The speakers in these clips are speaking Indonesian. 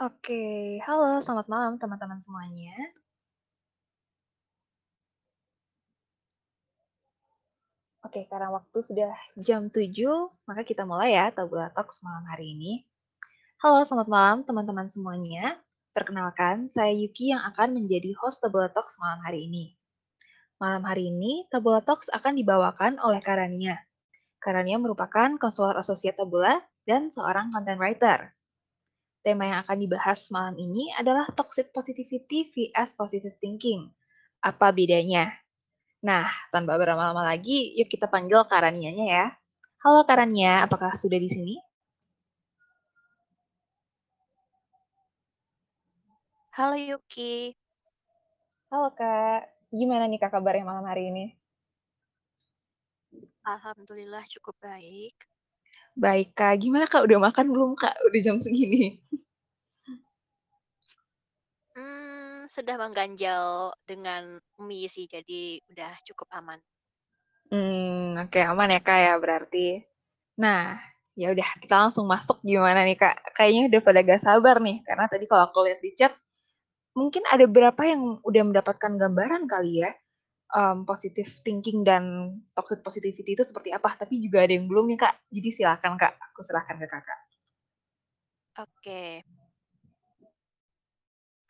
Oke, halo selamat malam teman-teman semuanya. Oke, karena waktu sudah jam 7, maka kita mulai ya Tabula Talks malam hari ini. Halo selamat malam teman-teman semuanya. Perkenalkan, saya Yuki yang akan menjadi host Tabula Talks malam hari ini. Malam hari ini, Tabula Talks akan dibawakan oleh Karania. Karania merupakan konselor asosiat Tabula dan seorang content writer. Tema yang akan dibahas malam ini adalah toxic positivity vs positive thinking. Apa bedanya? Nah, tanpa berlama-lama lagi, yuk kita panggil Karanianya ya. Halo Karania, apakah sudah di sini? Halo Yuki. Halo Kak, gimana nih Kak kabarnya malam hari ini? Alhamdulillah cukup baik. Baik Kak, gimana Kak? Udah makan belum Kak? Udah jam segini. Hmm, sudah mengganjal dengan mie sih, jadi udah cukup aman. Hmm, oke aman ya Kak ya berarti. Nah, ya udah kita langsung masuk gimana nih Kak? Kayaknya udah pada gak sabar nih, karena tadi kalau aku lihat di chat, mungkin ada beberapa yang udah mendapatkan gambaran kali ya, um, positive thinking dan toxic positivity itu seperti apa, tapi juga ada yang belum nih Kak. Jadi silakan Kak, aku serahkan ke Kakak. Oke.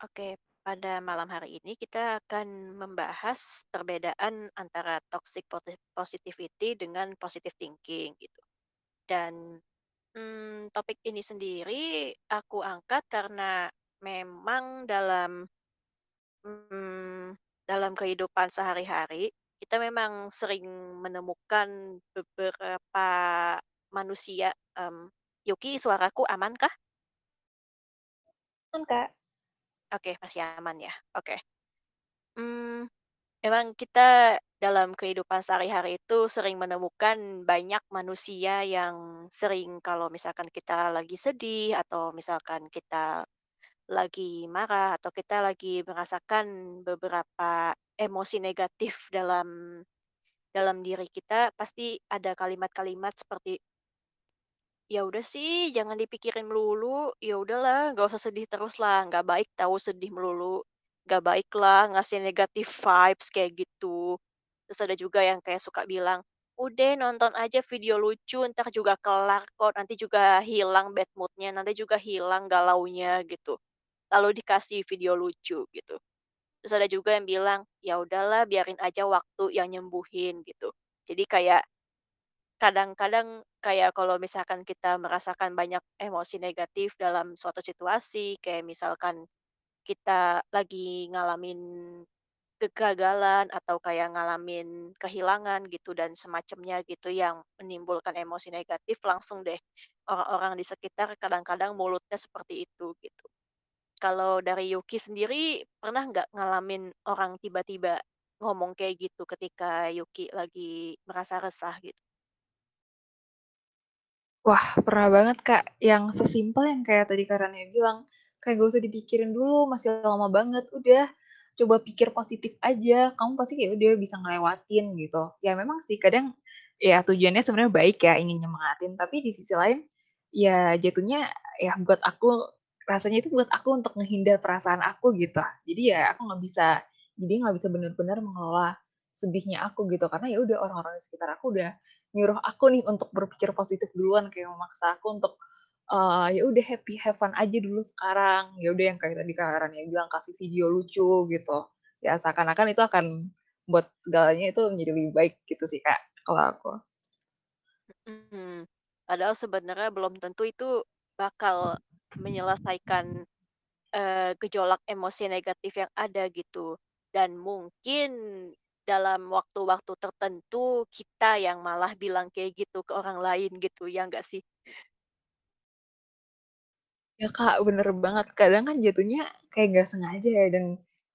Oke, pada malam hari ini kita akan membahas perbedaan antara toxic positivity dengan positive thinking gitu. Dan hmm, topik ini sendiri aku angkat karena memang dalam hmm, dalam kehidupan sehari-hari kita memang sering menemukan beberapa manusia. Um, Yuki, suaraku aman kah? Kan Kak? Oke, masih aman ya. Oke. Hmm, memang kita dalam kehidupan sehari-hari itu sering menemukan banyak manusia yang sering kalau misalkan kita lagi sedih atau misalkan kita lagi marah atau kita lagi merasakan beberapa emosi negatif dalam dalam diri kita pasti ada kalimat-kalimat seperti ya udah sih jangan dipikirin melulu. Ya udahlah nggak usah sedih terus lah. Nggak baik tahu sedih melulu. Nggak baik lah ngasih negatif vibes kayak gitu. Terus ada juga yang kayak suka bilang udah nonton aja video lucu ntar juga kelar kok. Nanti juga hilang bad moodnya nanti juga hilang galaunya gitu lalu dikasih video lucu gitu terus ada juga yang bilang ya udahlah biarin aja waktu yang nyembuhin gitu jadi kayak Kadang-kadang kayak kalau misalkan kita merasakan banyak emosi negatif dalam suatu situasi, kayak misalkan kita lagi ngalamin kegagalan atau kayak ngalamin kehilangan gitu dan semacamnya gitu yang menimbulkan emosi negatif, langsung deh orang-orang di sekitar kadang-kadang mulutnya seperti itu gitu. Kalau dari Yuki sendiri pernah nggak ngalamin orang tiba-tiba ngomong kayak gitu ketika Yuki lagi merasa resah gitu? Wah, pernah banget, Kak, yang sesimpel yang kayak tadi Kak Rania bilang, kayak gak usah dipikirin dulu, masih lama banget, udah coba pikir positif aja, kamu pasti kayak udah bisa ngelewatin gitu. Ya memang sih kadang ya tujuannya sebenarnya baik ya, ingin nyemangatin, tapi di sisi lain ya jatuhnya ya buat aku rasanya itu buat aku untuk menghindar perasaan aku gitu. Jadi ya aku nggak bisa jadi nggak bisa benar-benar mengelola sedihnya aku gitu karena ya udah orang-orang di sekitar aku udah nyuruh aku nih untuk berpikir positif duluan, kayak memaksa aku untuk, eee, ya udah happy, have fun aja dulu sekarang. Ya udah yang kayak tadi Kak Rania bilang, kasih video lucu gitu. Ya seakan-akan itu akan buat segalanya itu menjadi lebih baik gitu sih Kak, kalau aku. Mhm. Padahal sebenarnya belum tentu itu bakal menyelesaikan, eee, gejolak emosi negatif yang ada gitu. Dan mungkin dalam waktu-waktu tertentu kita yang malah bilang kayak gitu ke orang lain gitu, ya nggak sih? Ya Kak, bener banget. Kadang kan jatuhnya kayak nggak sengaja ya dan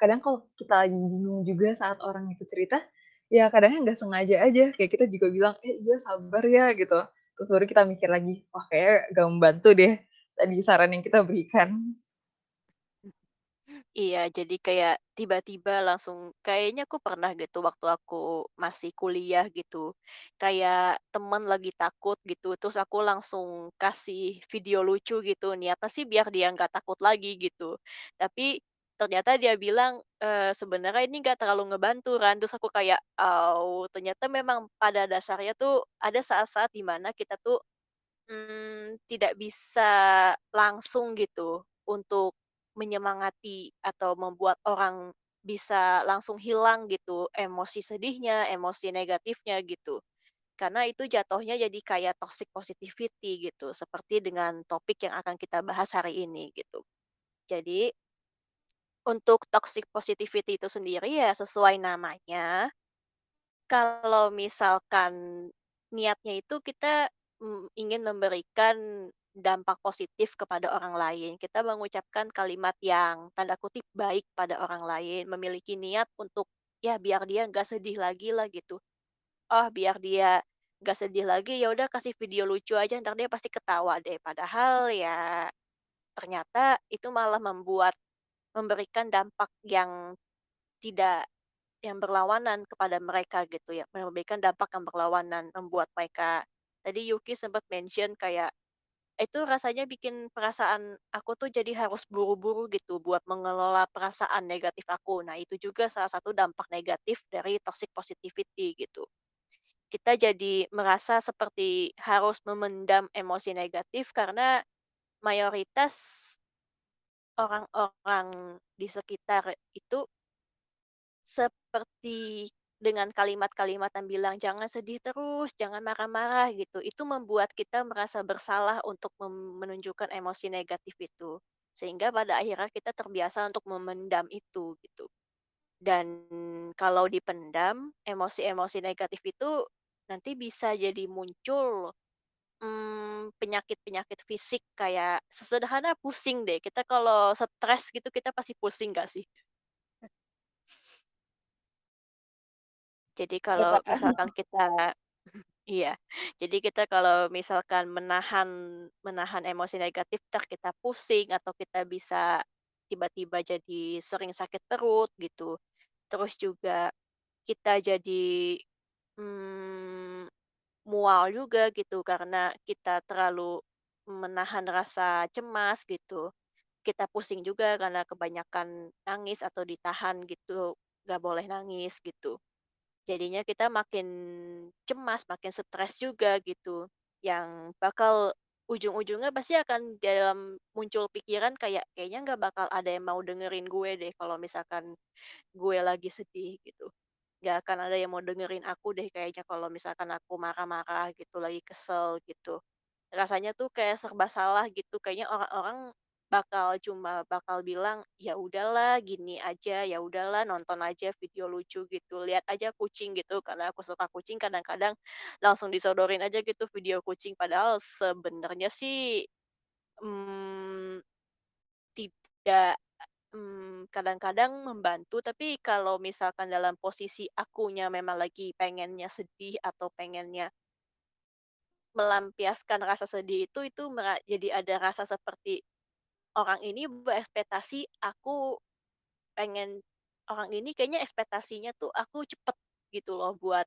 kadang kalau kita lagi bingung juga saat orang itu cerita, ya kadangnya nggak sengaja aja, kayak kita juga bilang, "Eh, iya sabar ya," gitu. Terus baru kita mikir lagi, "Wah kayaknya nggak membantu deh tadi saran yang kita berikan." Iya, jadi kayak tiba-tiba langsung kayaknya aku pernah gitu waktu aku masih kuliah gitu. Kayak temen lagi takut gitu, terus aku langsung kasih video lucu gitu. Niatnya sih biar dia nggak takut lagi gitu. Tapi ternyata dia bilang, eee, sebenarnya ini nggak terlalu ngebantu kan. Terus aku kayak, "Oh, ternyata memang pada dasarnya tuh ada saat-saat di mana kita tuh Mmm, tidak bisa langsung gitu untuk menyemangati atau membuat orang bisa langsung hilang gitu emosi sedihnya, emosi negatifnya gitu. Karena itu jatuhnya jadi kayak toxic positivity gitu, seperti dengan topik yang akan kita bahas hari ini gitu. Jadi untuk toxic positivity itu sendiri ya sesuai namanya, kalau misalkan niatnya itu kita, mmm, ingin memberikan dampak positif kepada orang lain, kita mengucapkan kalimat yang tanda kutip "baik" pada orang lain, memiliki niat untuk, ya biar dia nggak sedih lagi lah gitu. Oh biar dia nggak sedih lagi, ya udah kasih video lucu aja ntar dia pasti ketawa deh. Padahal ya ternyata itu malah membuat memberikan dampak yang tidak yang berlawanan kepada mereka gitu ya, memberikan dampak yang berlawanan, membuat mereka tadi Yuki sempat mention kayak, itu rasanya bikin perasaan aku tuh jadi harus buru-buru gitu buat mengelola perasaan negatif aku. Nah, itu juga salah satu dampak negatif dari toxic positivity gitu. Kita jadi merasa seperti harus memendam emosi negatif karena mayoritas orang-orang di sekitar itu Seperti dengan kalimat-kalimat yang bilang, "Jangan sedih terus, jangan marah-marah," gitu. Itu membuat kita merasa bersalah untuk menunjukkan emosi negatif itu. Sehingga pada akhirnya kita terbiasa untuk memendam itu, gitu. Dan kalau dipendam, emosi-emosi negatif itu nanti bisa jadi muncul, mmm, penyakit-penyakit fisik kayak sesederhana pusing deh. Kita kalau stres gitu, kita pasti pusing nggak sih? Jadi Iya, kalau Kak. misalkan kita iya, jadi kita kalau misalkan menahan menahan emosi negatif, entar kita pusing atau kita bisa tiba-tiba jadi sering sakit perut gitu. Terus juga kita jadi, mmm, mual juga gitu karena kita terlalu menahan rasa cemas gitu. Kita pusing juga karena kebanyakan nangis atau ditahan gitu, nggak boleh nangis gitu. Jadinya kita makin cemas, makin stres juga gitu, yang bakal ujung-ujungnya pasti akan dalam muncul pikiran kayak, "Kayaknya nggak bakal ada yang mau dengerin gue deh kalau misalkan gue lagi sedih," gitu. Nggak akan ada yang mau dengerin aku deh kayaknya kalau misalkan aku marah-marah gitu, lagi kesel gitu. Rasanya tuh kayak serba salah gitu, kayaknya orang-orang bakal cuma bakal bilang, "Ya udahlah gini aja, ya udahlah nonton aja video lucu gitu, lihat aja kucing," gitu, karena aku suka kucing kadang-kadang langsung disodorin aja gitu video kucing, padahal sebenarnya sih, mmm, tidak mmm, kadang-kadang membantu, tapi kalau misalkan dalam posisi akunya memang lagi pengennya sedih atau pengennya melampiaskan rasa sedih itu, itu jadi ada rasa seperti Orang ini berekspektasi aku pengen orang ini kayaknya ekspektasinya tuh aku cepet gitu loh buat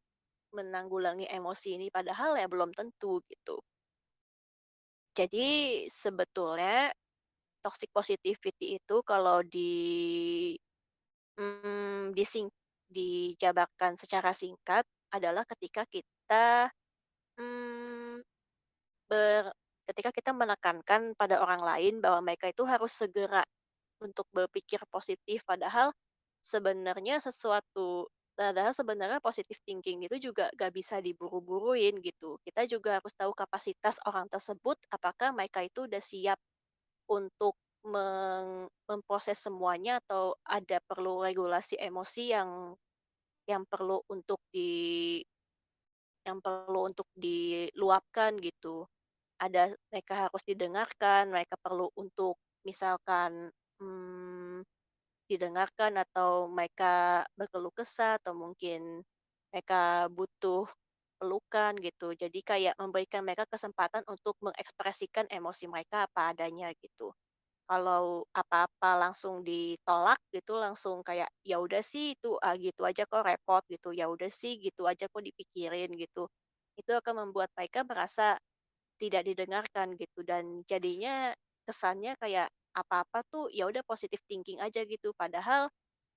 menanggulangi emosi ini, padahal ya belum tentu gitu. Jadi sebetulnya toxic positivity itu kalau di mmm, dising dijabarkan secara singkat adalah ketika kita, mmm Ber ketika kita menekankan pada orang lain bahwa mereka itu harus segera untuk berpikir positif, padahal sebenarnya sesuatu padahal sebenarnya positive thinking itu juga gak bisa diburu-buruin gitu. Kita juga harus tahu kapasitas orang tersebut, apakah mereka itu udah siap untuk meng memproses semuanya atau ada perlu regulasi emosi yang yang perlu untuk di yang perlu untuk diluapkan gitu. Ada mereka harus didengarkan, mereka perlu untuk misalkan, mmm, didengarkan atau mereka berkeluh kesah atau mungkin mereka butuh pelukan gitu. Jadi kayak memberikan mereka kesempatan untuk mengekspresikan emosi mereka apa adanya gitu. kalau apa-apa langsung ditolak gitu, langsung kayak, "Ya udah sih itu, ah, gitu aja kok repot," gitu, "Ya udah sih gitu aja kok dipikirin," gitu. Itu akan membuat mereka merasa tidak didengarkan gitu dan jadinya kesannya kayak apa-apa tuh ya udah positive thinking aja gitu, padahal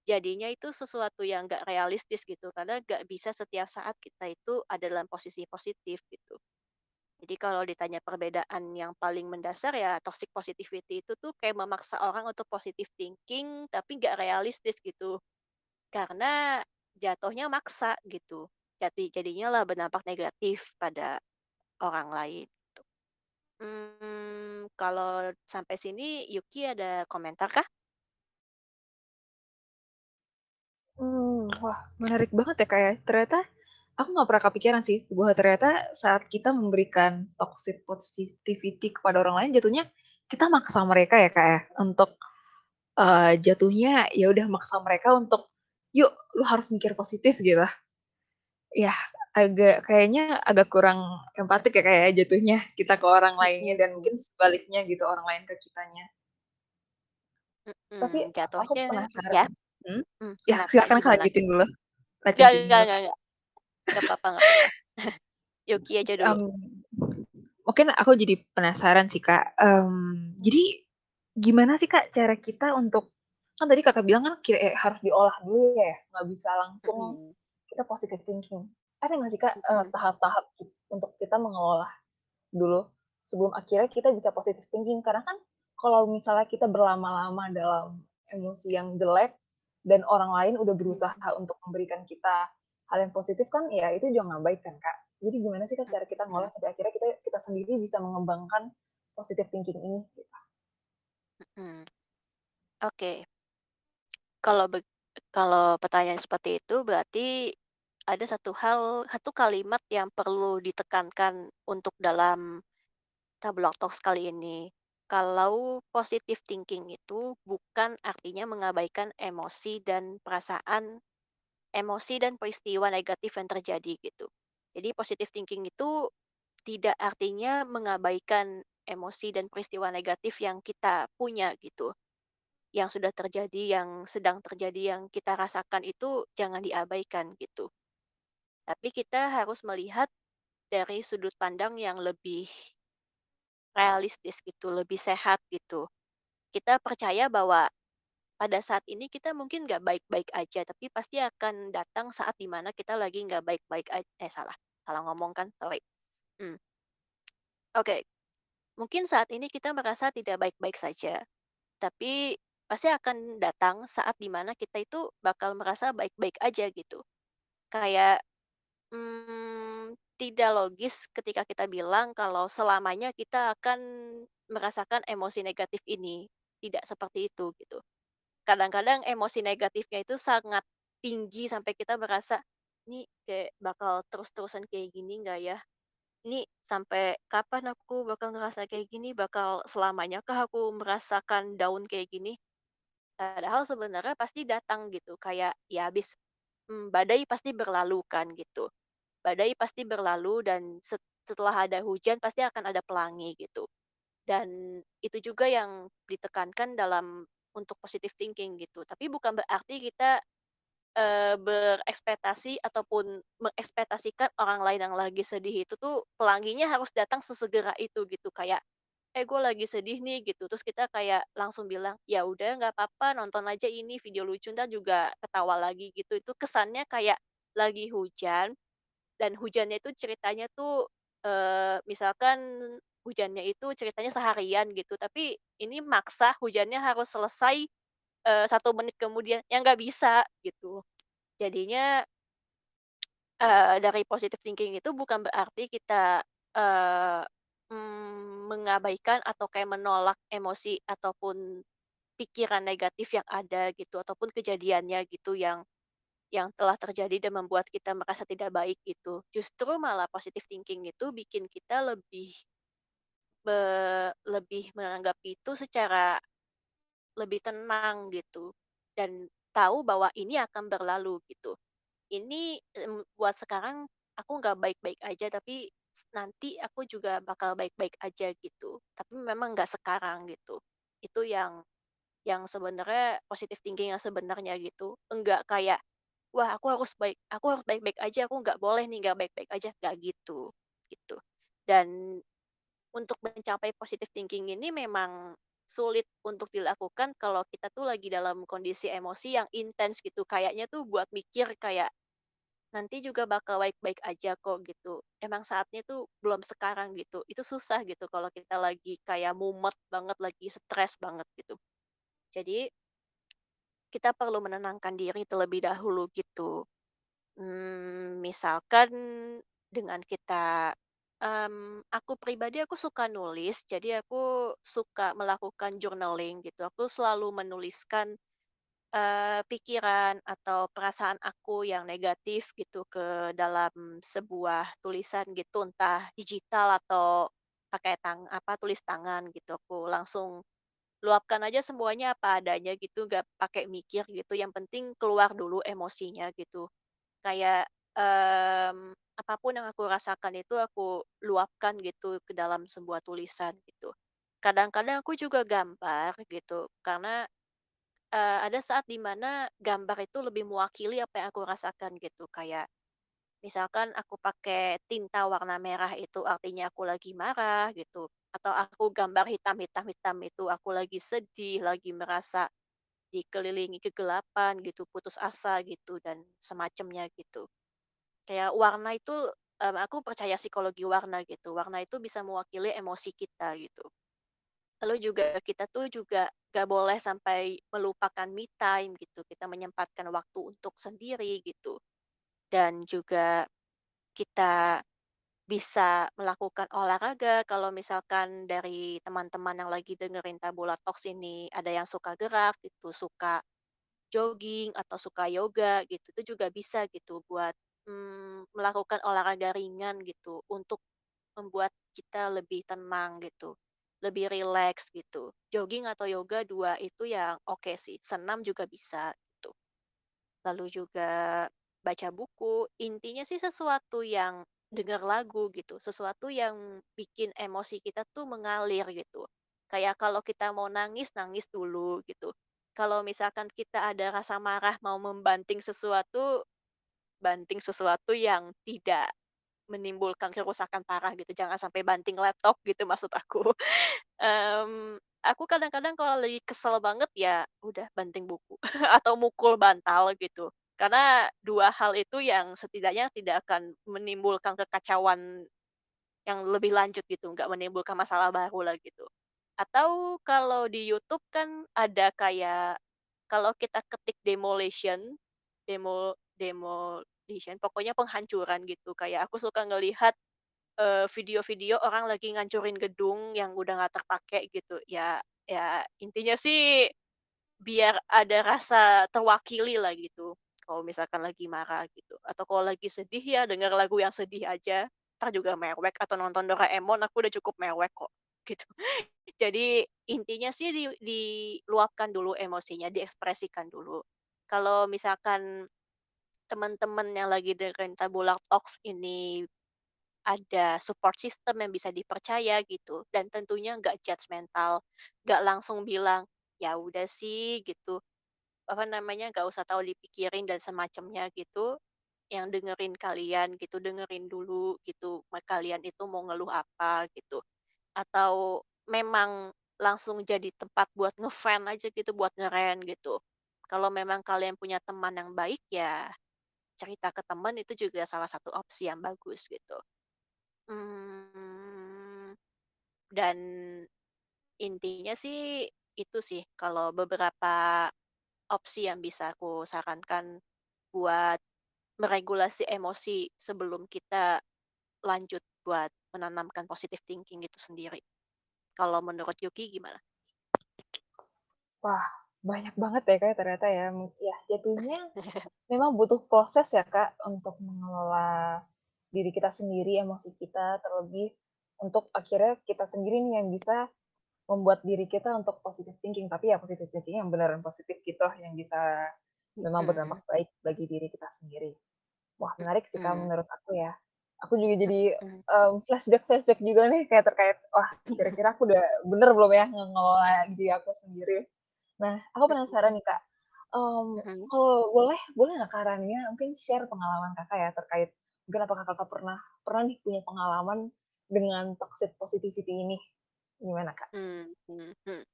jadinya itu sesuatu yang nggak realistis gitu, karena nggak bisa setiap saat kita itu ada dalam posisi positif gitu. Jadi kalau ditanya perbedaan yang paling mendasar ya toxic positivity itu tuh kayak memaksa orang untuk positive thinking tapi nggak realistis gitu. Karena jatuhnya maksa gitu. Jadi jadinya lah berdampak negatif pada orang lain. Hmm, kalau sampai sini Yuki ada komentar kah? Mmm, wah menarik banget ya, Kak, ya. Ternyata aku nggak pernah kepikiran sih bahwa ternyata saat kita memberikan toxic positivity kepada orang lain jatuhnya kita maksa mereka ya, Kak, ya, untuk, eee, jatuhnya ya udah maksa mereka untuk, "Yuk lu harus mikir positif," gitu. Ya agak kayaknya agak kurang empatik ya, Kak, ya, jatuhnya kita ke orang lainnya dan mungkin sebaliknya gitu orang lain ke kitanya. Tapi mhm, aku jatuhnya penasaran ya? mhm? Mmm, Ya kenapa silakan gimana? lanjutin dulu lanjutin nggak dulu. nggak nggak, nggak apa-apa nggak apa-apa. Yuki aja dulu. Mmm, mungkin aku jadi penasaran sih, Kak, mmm, jadi gimana sih, Kak, cara kita untuk kan tadi Kakak bilang kan kayak harus diolah dulu ya, nggak bisa langsung Mhm, kita positive thinking. Ada nggak sih, Kak, mhm, tahap-tahap untuk kita mengelola dulu sebelum akhirnya kita bisa positive thinking? Karena kan kalau misalnya kita berlama-lama dalam emosi yang jelek dan orang lain udah berusaha mhm, untuk memberikan kita hal yang positif kan ya itu juga nggak baik kan, Kak. Jadi gimana sih, Kak, cara kita ngolah mhm, sampai akhirnya kita kita sendiri bisa mengembangkan positive thinking ini gitu? mhm. Oke, kalau beg kalau pertanyaan seperti itu berarti ada satu hal, satu kalimat yang perlu ditekankan untuk dalam Tabloid Talks kali ini. Kalau positive thinking itu bukan artinya mengabaikan emosi dan perasaan emosi dan peristiwa negatif yang terjadi gitu. Jadi positive thinking itu tidak artinya mengabaikan emosi dan peristiwa negatif yang kita punya gitu. Yang sudah terjadi, yang sedang terjadi, yang kita rasakan itu jangan diabaikan gitu. Tapi kita harus melihat dari sudut pandang yang lebih realistis gitu, lebih sehat gitu. Kita percaya bahwa pada saat ini kita mungkin nggak baik-baik aja, tapi pasti akan datang saat di mana kita lagi nggak baik-baik aja. eh salah, salah ngomong kan, sorry. Hmm, oke. Mungkin saat ini kita merasa tidak baik-baik saja, tapi pasti akan datang saat di mana kita itu bakal merasa baik-baik aja gitu. Kayak Mmm, tidak logis ketika kita bilang kalau selamanya kita akan merasakan emosi negatif ini, tidak seperti itu gitu. Kadang-kadang emosi negatifnya itu sangat tinggi sampai kita merasa, "Ini kayak bakal terus-terusan kayak gini nggak ya? Ini sampai kapan aku bakal ngerasa kayak gini? Bakal selamanya kah aku merasakan down kayak gini?" Padahal sebenarnya pasti datang gitu, kayak ya habis, mmm, badai pasti berlalu kan gitu. Badai pasti berlalu dan set setelah ada hujan pasti akan ada pelangi gitu. Dan itu juga yang ditekankan dalam untuk positive thinking gitu. Tapi bukan berarti kita, eee, berekspektasi ataupun mengekspektasikan orang lain yang lagi sedih itu tuh pelanginya harus datang sesegera itu gitu. Kayak, "Eh, gue lagi sedih nih," gitu. Terus kita kayak langsung bilang, "Ya udah nggak apa-apa nonton aja ini video lucu entar juga ketawa lagi," gitu. Itu kesannya kayak lagi hujan dan hujannya itu ceritanya tuh, eee, misalkan hujannya itu ceritanya seharian gitu, tapi ini maksa hujannya harus selesai, eee, 1 menit kemudian, ya nggak bisa gitu. Jadinya, eee, dari positive thinking itu bukan berarti kita, mmm, mengabaikan atau kayak menolak emosi ataupun pikiran negatif yang ada gitu, ataupun kejadiannya gitu yang yang telah terjadi dan membuat kita merasa tidak baik gitu. Justru malah positive thinking itu bikin kita lebih be lebih menanggapi itu secara lebih tenang gitu dan tahu bahwa ini akan berlalu gitu. Ini, buat sekarang aku nggak baik-baik aja tapi nanti aku juga bakal baik-baik aja gitu, tapi memang nggak sekarang gitu. Itu yang yang sebenarnya positive thinking yang sebenarnya gitu. Enggak kayak, "Wah aku harus baik aku harus baik-baik aja, aku nggak boleh nih nggak baik-baik aja." Nggak gitu, gitu. Dan untuk mencapai positive thinking ini memang sulit untuk dilakukan kalau kita tuh lagi dalam kondisi emosi yang intens gitu. Kayaknya tuh buat mikir kayak, "Nanti juga bakal baik-baik aja kok," gitu. Emang saatnya tuh belum sekarang gitu. Itu susah gitu kalau kita lagi kayak mumet banget, lagi stres banget gitu. Jadi kita perlu menenangkan diri terlebih dahulu gitu. Mmm, misalkan dengan kita mmm, aku pribadi aku suka nulis, jadi aku suka melakukan journaling gitu. Aku selalu menuliskan, eee, pikiran atau perasaan aku yang negatif gitu ke dalam sebuah tulisan gitu, entah digital atau pakai tang apa, tulis tangan gitu. Aku langsung luapkan aja semuanya apa adanya gitu, nggak pakai mikir gitu, yang penting keluar dulu emosinya gitu. Kayak, mmm, apa yang aku rasakan itu aku luapkan gitu ke dalam sebuah tulisan gitu. Kadang-kadang aku juga gambar gitu, karena, eee, ada saat di mana gambar itu lebih mewakili apa yang aku rasakan gitu. Kayak misalkan aku pakai tinta warna merah itu artinya aku lagi marah gitu, atau aku gambar hitam hitam hitam itu aku lagi sedih, lagi merasa dikelilingi kegelapan gitu, putus asa gitu, dan semacamnya gitu. Kayak warna itu, mmm, aku percaya psikologi warna gitu, warna itu bisa mewakili emosi kita gitu. Lalu juga kita tuh juga gak boleh sampai melupakan me time gitu, kita menyempatkan waktu untuk sendiri gitu. Dan juga kita bisa melakukan olahraga kalau misalkan dari teman-teman yang lagi dengerin Tabula Talks ini ada yang suka gerak gitu, suka jogging atau suka yoga gitu, itu juga bisa gitu buat, mmm, melakukan olahraga ringan gitu untuk membuat kita lebih tenang gitu, lebih rileks gitu. Jogging atau yoga 2 itu yang oke sih, senam juga bisa gitu. Lalu juga baca buku, intinya sih sesuatu yang denger lagu gitu, sesuatu yang bikin emosi kita tuh mengalir gitu. Kayak kalau kita mau nangis, nangis dulu gitu. Kalau misalkan kita ada rasa marah mau membanting sesuatu, banting sesuatu yang tidak menimbulkan kerusakan parah gitu, jangan sampai banting laptop gitu maksud aku. Mmm, aku kadang-kadang kalau lagi kesel banget ya udah banting buku atau mukul bantal gitu. Karena 2 hal itu yang setidaknya tidak akan menimbulkan kekacauan yang lebih lanjut gitu, nggak menimbulkan masalah baru lah gitu. Atau kalau di YouTube kan ada kayak kalau kita ketik demolition, demo demolition, pokoknya penghancuran gitu. Kayak aku suka ngelihat, eee, video-video orang lagi ngancurin gedung yang udah nggak terpakai gitu. Ya ya intinya sih biar ada rasa terwakili lah gitu, kalau misalkan lagi marah gitu. Atau kalau lagi sedih ya denger lagu yang sedih aja, entar juga mewek atau nonton Doraemon aku udah cukup mewek kok, gitu. Jadi intinya sih di diluapkan dulu emosinya, diekspresikan dulu. Kalau misalkan teman-teman yang lagi dengerin Tabula Talks ini ada support system yang bisa dipercaya gitu, dan tentunya nggak judgemental, nggak langsung bilang, "Ya udah sih," gitu, apa namanya, "nggak usah terlalu dipikirin," dan semacamnya gitu, yang dengerin kalian gitu, dengerin dulu gitu, kalian itu mau ngeluh apa gitu. Atau memang langsung jadi tempat buat nge-vent aja gitu, buat nge-rant gitu. Kalau memang kalian punya teman yang baik, ya cerita ke teman itu juga salah satu opsi yang bagus gitu. Mmm, dan intinya sih itu sih, kalau beberapa opsi yang bisa aku sarankan buat meregulasi emosi sebelum kita lanjut buat menanamkan positive thinking itu sendiri. Kalau menurut Yuki gimana? Wah, banyak banget ya, Kak, ternyata ya. Ya jatuhnya memang butuh proses ya, Kak, untuk mengelola diri kita sendiri, emosi kita, terlebih untuk akhirnya kita sendiri nih yang bisa membuat diri kita untuk positive thinking, tapi ya positive thinking yang beneran positif gitu, yang bisa memang berdampak baik bagi diri kita sendiri. Wah, menarik sih, Kak, mhm. menurut aku ya. Aku juga jadi, Mhm. mmm, flashback-flashback juga nih kayak terkait, wah kira-kira aku udah bener belum ya ngelola diri aku sendiri. Nah, aku penasaran nih, Kak, Mhm. kalau boleh boleh nggak Kak Rania mungkin share pengalaman Kakak ya terkait mungkin apakah Kakak pernah pernah nih punya pengalaman dengan toxic positivity ini, gimana, Kak? Mmm, mhm mhm.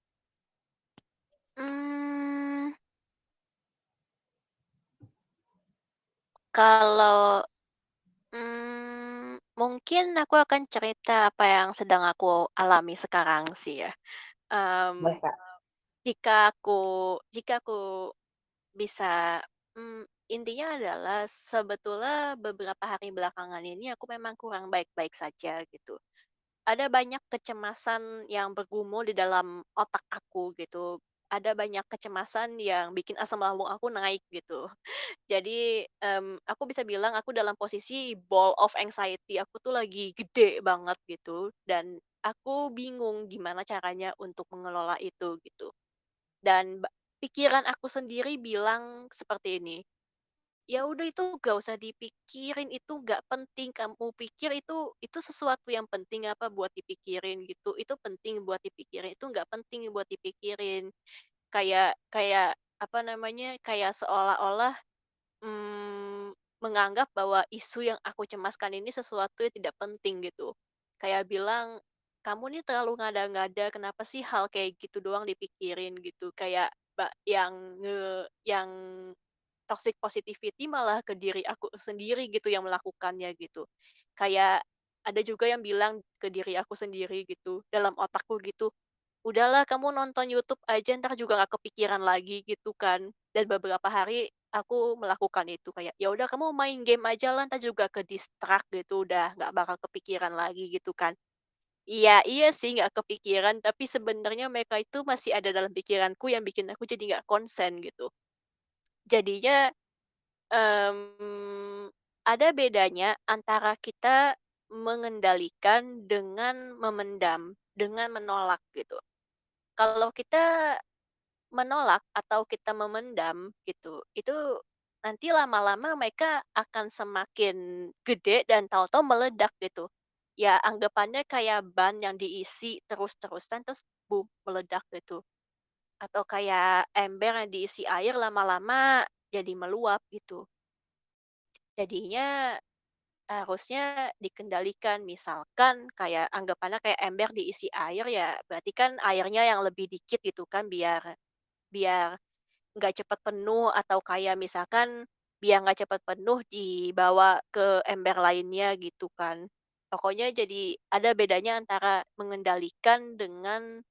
Mmm, kalau, mmm, mungkin aku akan cerita apa yang sedang aku alami sekarang sih ya. Boleh, Kak. jika aku jika aku bisa mmm, intinya adalah sebetulnya beberapa hari belakangan ini aku memang kurang baik-baik saja gitu. Ada banyak kecemasan yang bergumul di dalam otak aku gitu. Ada banyak kecemasan yang bikin asam lambung aku naik gitu. Jadi, mmm, aku bisa bilang aku dalam posisi ball of anxiety, aku tuh lagi gede banget gitu, dan aku bingung gimana caranya untuk mengelola itu gitu. Dan pikiran aku sendiri bilang seperti ini, "Ya udah itu gak usah dipikirin, itu gak penting, kamu pikir itu itu sesuatu yang penting apa buat dipikirin gitu, itu penting buat dipikirin, itu nggak penting buat dipikirin." Kayak kayak apa namanya, kayak seolah-olah Mmm, menganggap bahwa isu yang aku cemaskan ini sesuatu yang tidak penting gitu. Kayak bilang, "Kamu nih terlalu ngada-ngada, kenapa sih hal kayak gitu doang dipikirin?" Gitu. Kayak yang yang toxic positivity malah ke diri aku sendiri gitu yang melakukannya gitu. Kayak ada juga yang bilang ke diri aku sendiri gitu, dalam otakku gitu, "Udahlah kamu nonton YouTube aja entar juga nggak kepikiran lagi," gitu kan. Dan beberapa hari aku melakukan itu kayak, "Ya udah kamu main game aja lah entar juga ke-distract gitu, udah nggak bakal kepikiran lagi," gitu kan. Iya iya sih nggak kepikiran, tapi sebenarnya mereka itu masih ada dalam pikiranku yang bikin aku jadi nggak konsen gitu. Jadinya, mmm, ada bedanya antara kita mengendalikan dengan memendam, dengan menolak gitu. Kalau kita menolak atau kita memendam gitu, itu nanti lama-lama mereka akan semakin gede dan tahu-tahu meledak gitu. Ya anggapannya kayak ban yang diisi terus-terusan terus boom, meledak gitu. Atau kayak ember yang diisi air lama-lama jadi meluap gitu. Jadinya harusnya dikendalikan, misalkan kayak anggapannya kayak ember diisi air ya berarti kan airnya yang lebih dikit gitu kan biar biar nggak cepet penuh atau kayak misalkan biar nggak cepet penuh dibawa ke ember lainnya gitu kan. Pokoknya jadi ada bedanya antara mengendalikan dengan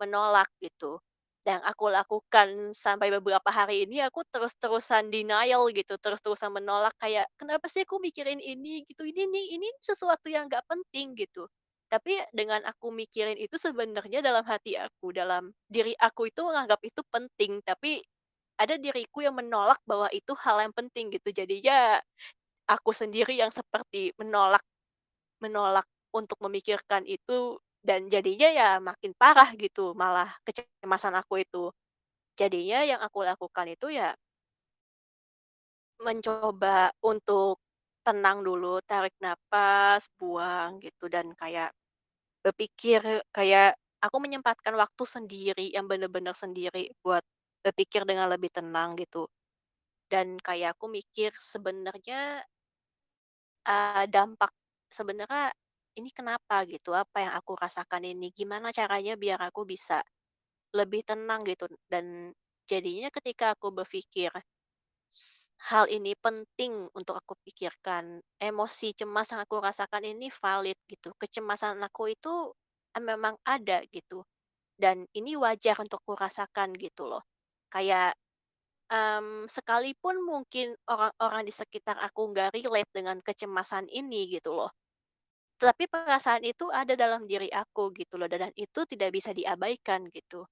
menolak gitu. Yang aku lakukan sampai beberapa hari ini aku terus-terusan denial gitu, terus-terusan menolak kayak, "Kenapa sih aku mikirin ini?" Gitu, "Ini nih, ini sesuatu yang nggak penting," gitu. Tapi dengan aku mikirin itu sebenarnya dalam hati aku, dalam diri aku itu menganggap itu penting, tapi ada diriku yang menolak bahwa itu hal yang penting gitu. Jadinya aku sendiri yang seperti menolak menolak untuk memikirkan itu dan jadinya ya makin parah gitu malah kecemasan aku itu. Jadinya yang aku lakukan itu ya mencoba untuk tenang dulu, tarik napas, buang gitu dan kayak berpikir kayak aku menyempatkan waktu sendiri yang bener-bener sendiri buat berpikir dengan lebih tenang gitu. Dan kayak aku mikir sebenarnya Eee, dampak sebenarnya ini kenapa gitu, apa yang aku rasakan ini, gimana caranya biar aku bisa lebih tenang gitu. Dan jadinya ketika aku berpikir, hal ini penting untuk aku pikirkan, emosi cemas yang aku rasakan ini valid gitu, kecemasan aku itu, eee, memang ada gitu. Dan ini wajar untuk aku rasakan gitu loh. Kayak Mmm, sekalipun mungkin orang-orang di sekitar aku nggak relate dengan kecemasan ini gitu loh, tapi perasaan itu ada dalam diri aku gitu loh dan itu tidak bisa diabaikan gitu.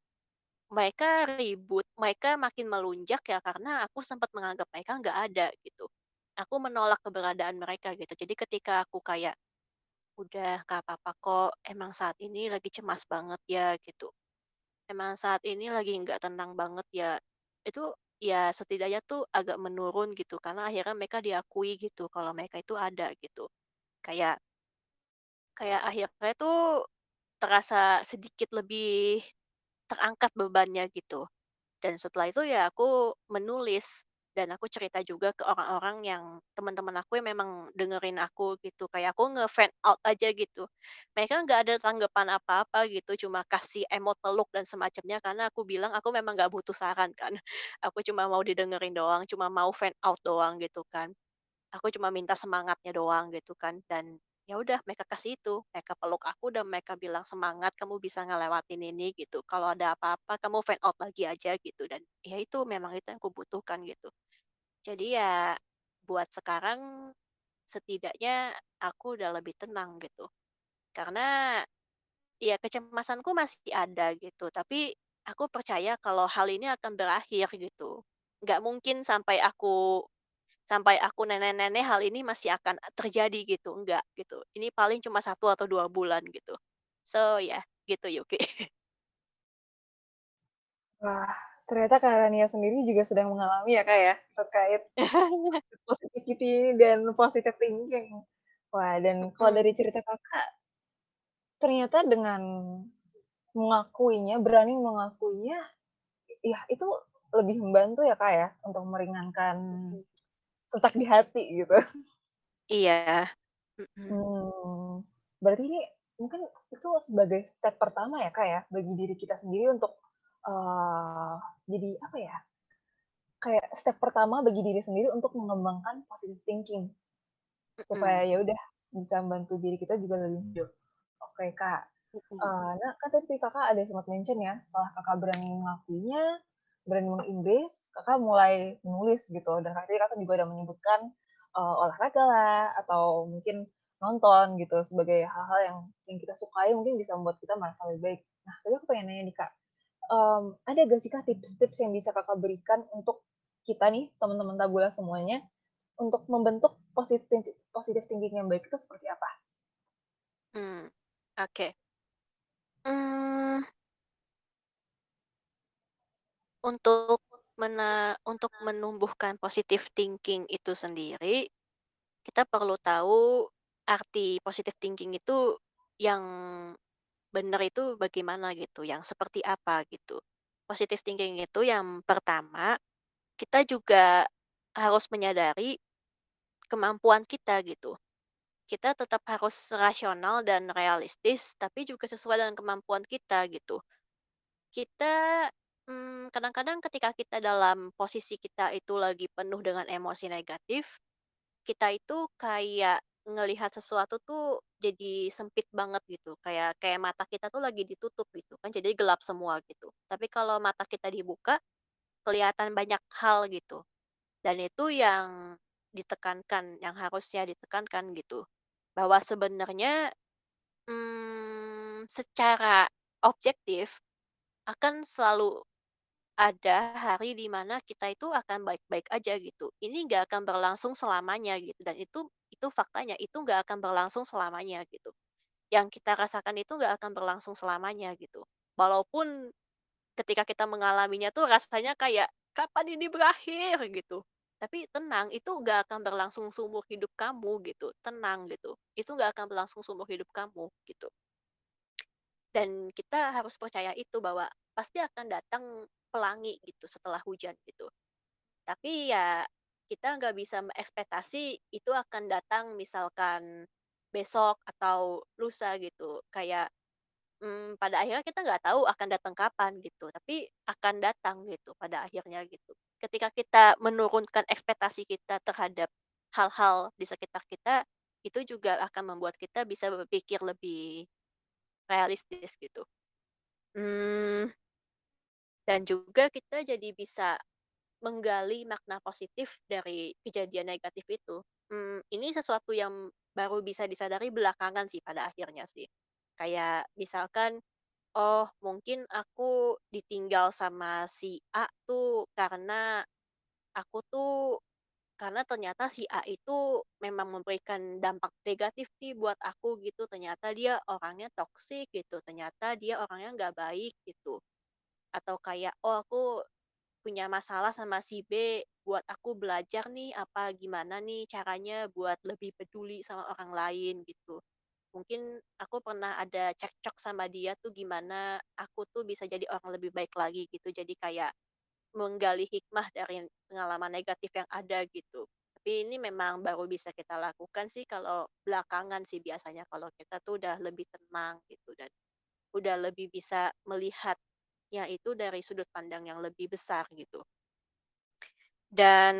Mereka ribut, mereka makin melunjak ya karena aku sempat menganggap mereka nggak ada gitu. Aku menolak keberadaan mereka gitu. Jadi ketika aku kayak, "Udah nggak apa-apa kok, emang saat ini lagi cemas banget ya," gitu. Emang saat ini lagi nggak tenang banget ya, itu ya setidaknya tuh agak menurun gitu, karena akhirnya mereka diakui gitu kalau mereka itu ada gitu. Kayak kayak akhirnya tuh terasa sedikit lebih terangkat bebannya gitu. Dan setelah itu ya aku menulis dan aku cerita juga ke orang-orang yang teman-teman aku yang memang dengerin aku gitu. Kayak aku nge-vent out aja gitu. Mereka nggak ada tanggapan apa-apa gitu, cuma kasih emot peluk dan semacamnya karena aku bilang aku memang nggak butuh saran kan. Aku cuma mau didengerin doang, cuma mau vent out doang gitu kan. Aku cuma minta semangatnya doang gitu kan dan ya udah mereka kasih itu, mereka peluk aku dan mereka bilang, "Semangat, kamu bisa ngelewatin ini," gitu. "Kalau ada apa-apa kamu vent out lagi aja," gitu dan ya itu memang itu yang kubutuhkan gitu. Jadi ya buat sekarang setidaknya aku udah lebih tenang gitu. Karena ya kecemasanku masih ada gitu, tapi aku percaya kalau hal ini akan berakhir gitu. Nggak mungkin sampai aku Sampai aku nenek-nenek hal ini masih akan terjadi gitu, enggak gitu. Ini paling cuma satu atau 2 bulan gitu. So, ya gitu Yuki. Wah, ternyata Kak Rania sendiri juga sedang mengalami ya, Kak, ya, terkait positivity ini dan positive thinking. Wah, dan kalau dari cerita Kakak, ternyata dengan mengakuinya, berani mengakuinya, ya itu lebih membantu ya, Kak, ya, untuk meringankan. Sesak di hati gitu. Iya, Hmm, berarti ini mungkin itu sebagai step pertama ya, Kak, ya, bagi diri kita sendiri untuk, eee, jadi apa ya, kayak step pertama bagi diri sendiri untuk mengembangkan positive thinking, supaya ya udah bisa membantu diri kita juga lebih hidup. Oke, Kak. Eee, nah, kan tadi Kakak ada sempat mention ya, setelah Kakak berani mengakuinya, berani mengembrace, Kakak mulai menulis gitu, dan tadi Kakak juga udah menyebutkan, eee, olahraga lah, atau mungkin nonton gitu, sebagai hal-hal yang yang kita sukai mungkin bisa membuat kita merasa lebih baik. Nah, tapi aku pengen nanya nih, Kak, mmm, ada gak sih, Kak, tips-tips yang bisa Kakak berikan untuk kita nih, teman-teman tabula semuanya, untuk membentuk positif positive thinking yang baik itu seperti apa? mhm. Oke, mmm, untuk mena untuk menumbuhkan positive thinking itu sendiri, kita perlu tahu arti positive thinking itu yang benar itu bagaimana gitu, yang seperti apa gitu. Positive thinking itu yang pertama Kita juga harus menyadari kemampuan kita gitu. Kita tetap harus rasional dan realistis, tapi juga sesuai dengan kemampuan kita gitu. Kita mm, kadang-kadang ketika kita dalam posisi kita itu lagi penuh dengan emosi negatif, kita itu kayak ngelihat sesuatu tuh jadi sempit banget gitu. Kayak kayak mata kita tuh lagi ditutup gitu kan, jadi gelap semua gitu. Tapi kalau mata kita dibuka, kelihatan banyak hal gitu. Dan itu yang ditekankan, yang harusnya ditekankan gitu. Bahwa sebenarnya, mmm, secara objektif akan selalu ada hari di mana kita itu akan baik-baik aja gitu. Ini nggak akan berlangsung selamanya gitu dan itu itu faktanya, itu nggak akan berlangsung selamanya gitu. Yang kita rasakan itu nggak akan berlangsung selamanya gitu. Walaupun Ketika kita mengalaminya tuh rasanya kayak, "Kapan ini berakhir?" Gitu. Tapi tenang, itu nggak akan berlangsung seumur hidup kamu gitu, tenang gitu. Itu nggak akan berlangsung seumur hidup kamu gitu. Dan kita harus percaya itu bahwa pasti akan datang pelangi gitu setelah hujan gitu. Tapi ya kita nggak bisa mengekspektasi itu akan datang misalkan besok atau lusa gitu. Kayak Mmm, pada akhirnya kita nggak tahu akan datang kapan gitu, tapi akan datang gitu pada akhirnya gitu. Ketika kita menurunkan ekspektasi kita terhadap hal-hal di sekitar kita, itu juga akan membuat kita bisa berpikir lebih realistis gitu. Mmm, dan juga kita jadi bisa menggali makna positif dari kejadian negatif itu. Mmm, ini sesuatu yang baru bisa disadari belakangan sih pada akhirnya sih. Kayak misalkan Oh, mungkin aku ditinggal sama si A tuh karena aku tuh karena ternyata si A itu memang memberikan dampak negatif nih buat aku gitu. Ternyata dia orangnya toksik gitu. Ternyata dia orangnya nggak baik gitu. Atau kayak, oh aku punya masalah sama si B, buat aku belajar nih, apa gimana nih caranya buat lebih peduli sama orang lain gitu. Mungkin aku pernah ada cekcok sama dia tuh gimana aku tuh bisa jadi orang lebih baik lagi gitu. Jadi kayak menggali hikmah dari pengalaman negatif yang ada gitu. Tapi ini memang baru bisa kita lakukan sih kalau belakangan sih biasanya kalau kita tuh udah lebih tenang gitu dan udah lebih bisa melihatnya itu dari sudut pandang yang lebih besar gitu. Dan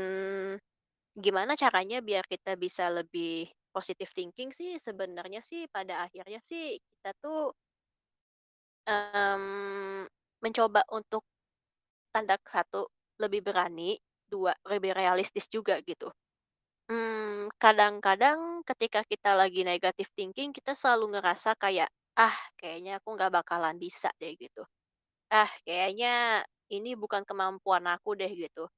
gimana caranya biar kita bisa lebih positive thinking sih sebenarnya sih pada akhirnya sih kita tuh, mmm, mencoba untuk tanda satu lebih berani, 2 lebih realistis juga gitu. Mmm, kadang-kadang ketika kita lagi negative thinking kita selalu ngerasa kayak, "Ah, kayaknya aku nggak bakalan bisa deh," gitu. "Ah, kayaknya ini bukan kemampuan aku deh," gitu.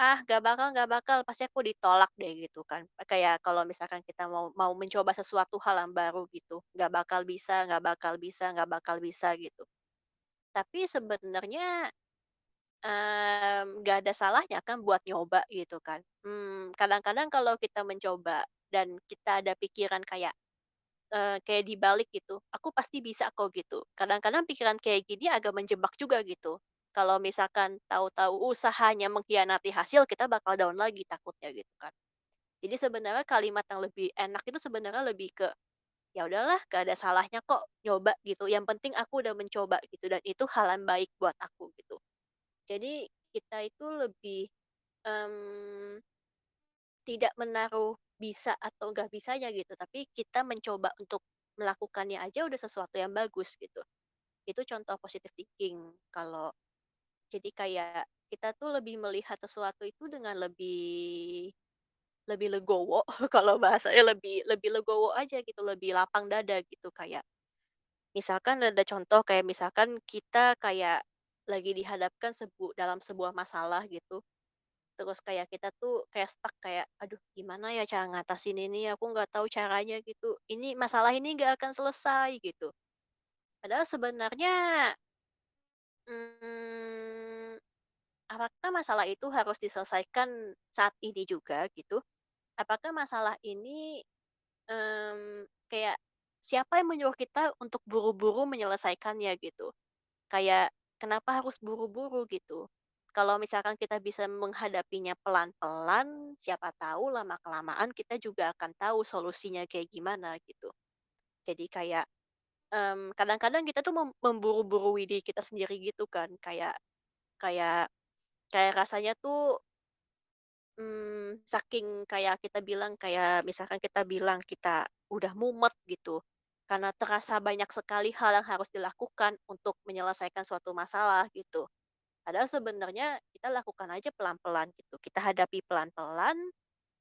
"Ah, nggak bakal nggak bakal, pasti aku ditolak deh," gitu kan. Kayak kalau misalkan kita mau mau mencoba sesuatu hal yang baru gitu, "Nggak bakal bisa nggak bakal bisa nggak bakal bisa," gitu. Tapi sebenarnya Mmm, nggak ada salahnya kan buat nyoba gitu kan. Mmm, kadang-kadang kalau kita mencoba dan kita ada pikiran kayak, eee, kayak dibalik gitu, "Aku pasti bisa kok," gitu. Kadang-kadang pikiran kayak gini agak menjebak juga gitu. Kalau misalkan tahu-tahu usahanya mengkhianati hasil, kita bakal down lagi takutnya gitu kan. Jadi sebenarnya kalimat yang lebih enak itu sebenarnya lebih ke, "Ya udahlah, nggak ada salahnya kok nyoba," gitu. "Yang penting aku udah mencoba," gitu, dan itu hal yang baik buat aku gitu. Jadi kita itu lebih, mmm, tidak menaruh bisa atau nggak bisanya gitu, tapi kita mencoba untuk melakukannya aja udah sesuatu yang bagus gitu. Itu contoh positive thinking kalau jadi kayak kita tuh lebih melihat sesuatu itu dengan lebih lebih legowo kalau bahasanya lebih lebih legowo aja gitu, lebih lapang dada gitu. Kayak misalkan ada contoh kayak misalkan kita kayak lagi dihadapkan sebu dalam sebuah masalah gitu, Terus kayak kita tuh kayak stuck kayak, "Aduh gimana ya cara ngatasin ini, aku nggak tahu caranya," gitu. "Ini masalah ini nggak akan selesai," gitu. Padahal sebenarnya, mmm, apakah masalah itu harus diselesaikan saat ini juga gitu? Apakah masalah ini, mmm, kayak siapa yang menyuruh kita untuk buru-buru menyelesaikannya gitu? Kayak kenapa harus buru-buru gitu? Kalau misalkan kita bisa menghadapinya pelan-pelan, siapa tahu lama-kelamaan kita juga akan tahu solusinya kayak gimana gitu. Jadi kayak, mmm, kadang-kadang kita tuh mem memburu-burui diri kita sendiri gitu kan, kayak kayak kayak rasanya tuh, mmm, saking kayak kita bilang kayak misalkan kita bilang kita udah mumet gitu, karena terasa banyak sekali hal yang harus dilakukan untuk menyelesaikan suatu masalah gitu. Padahal sebenarnya kita lakukan aja pelan-pelan gitu. Kita hadapi pelan-pelan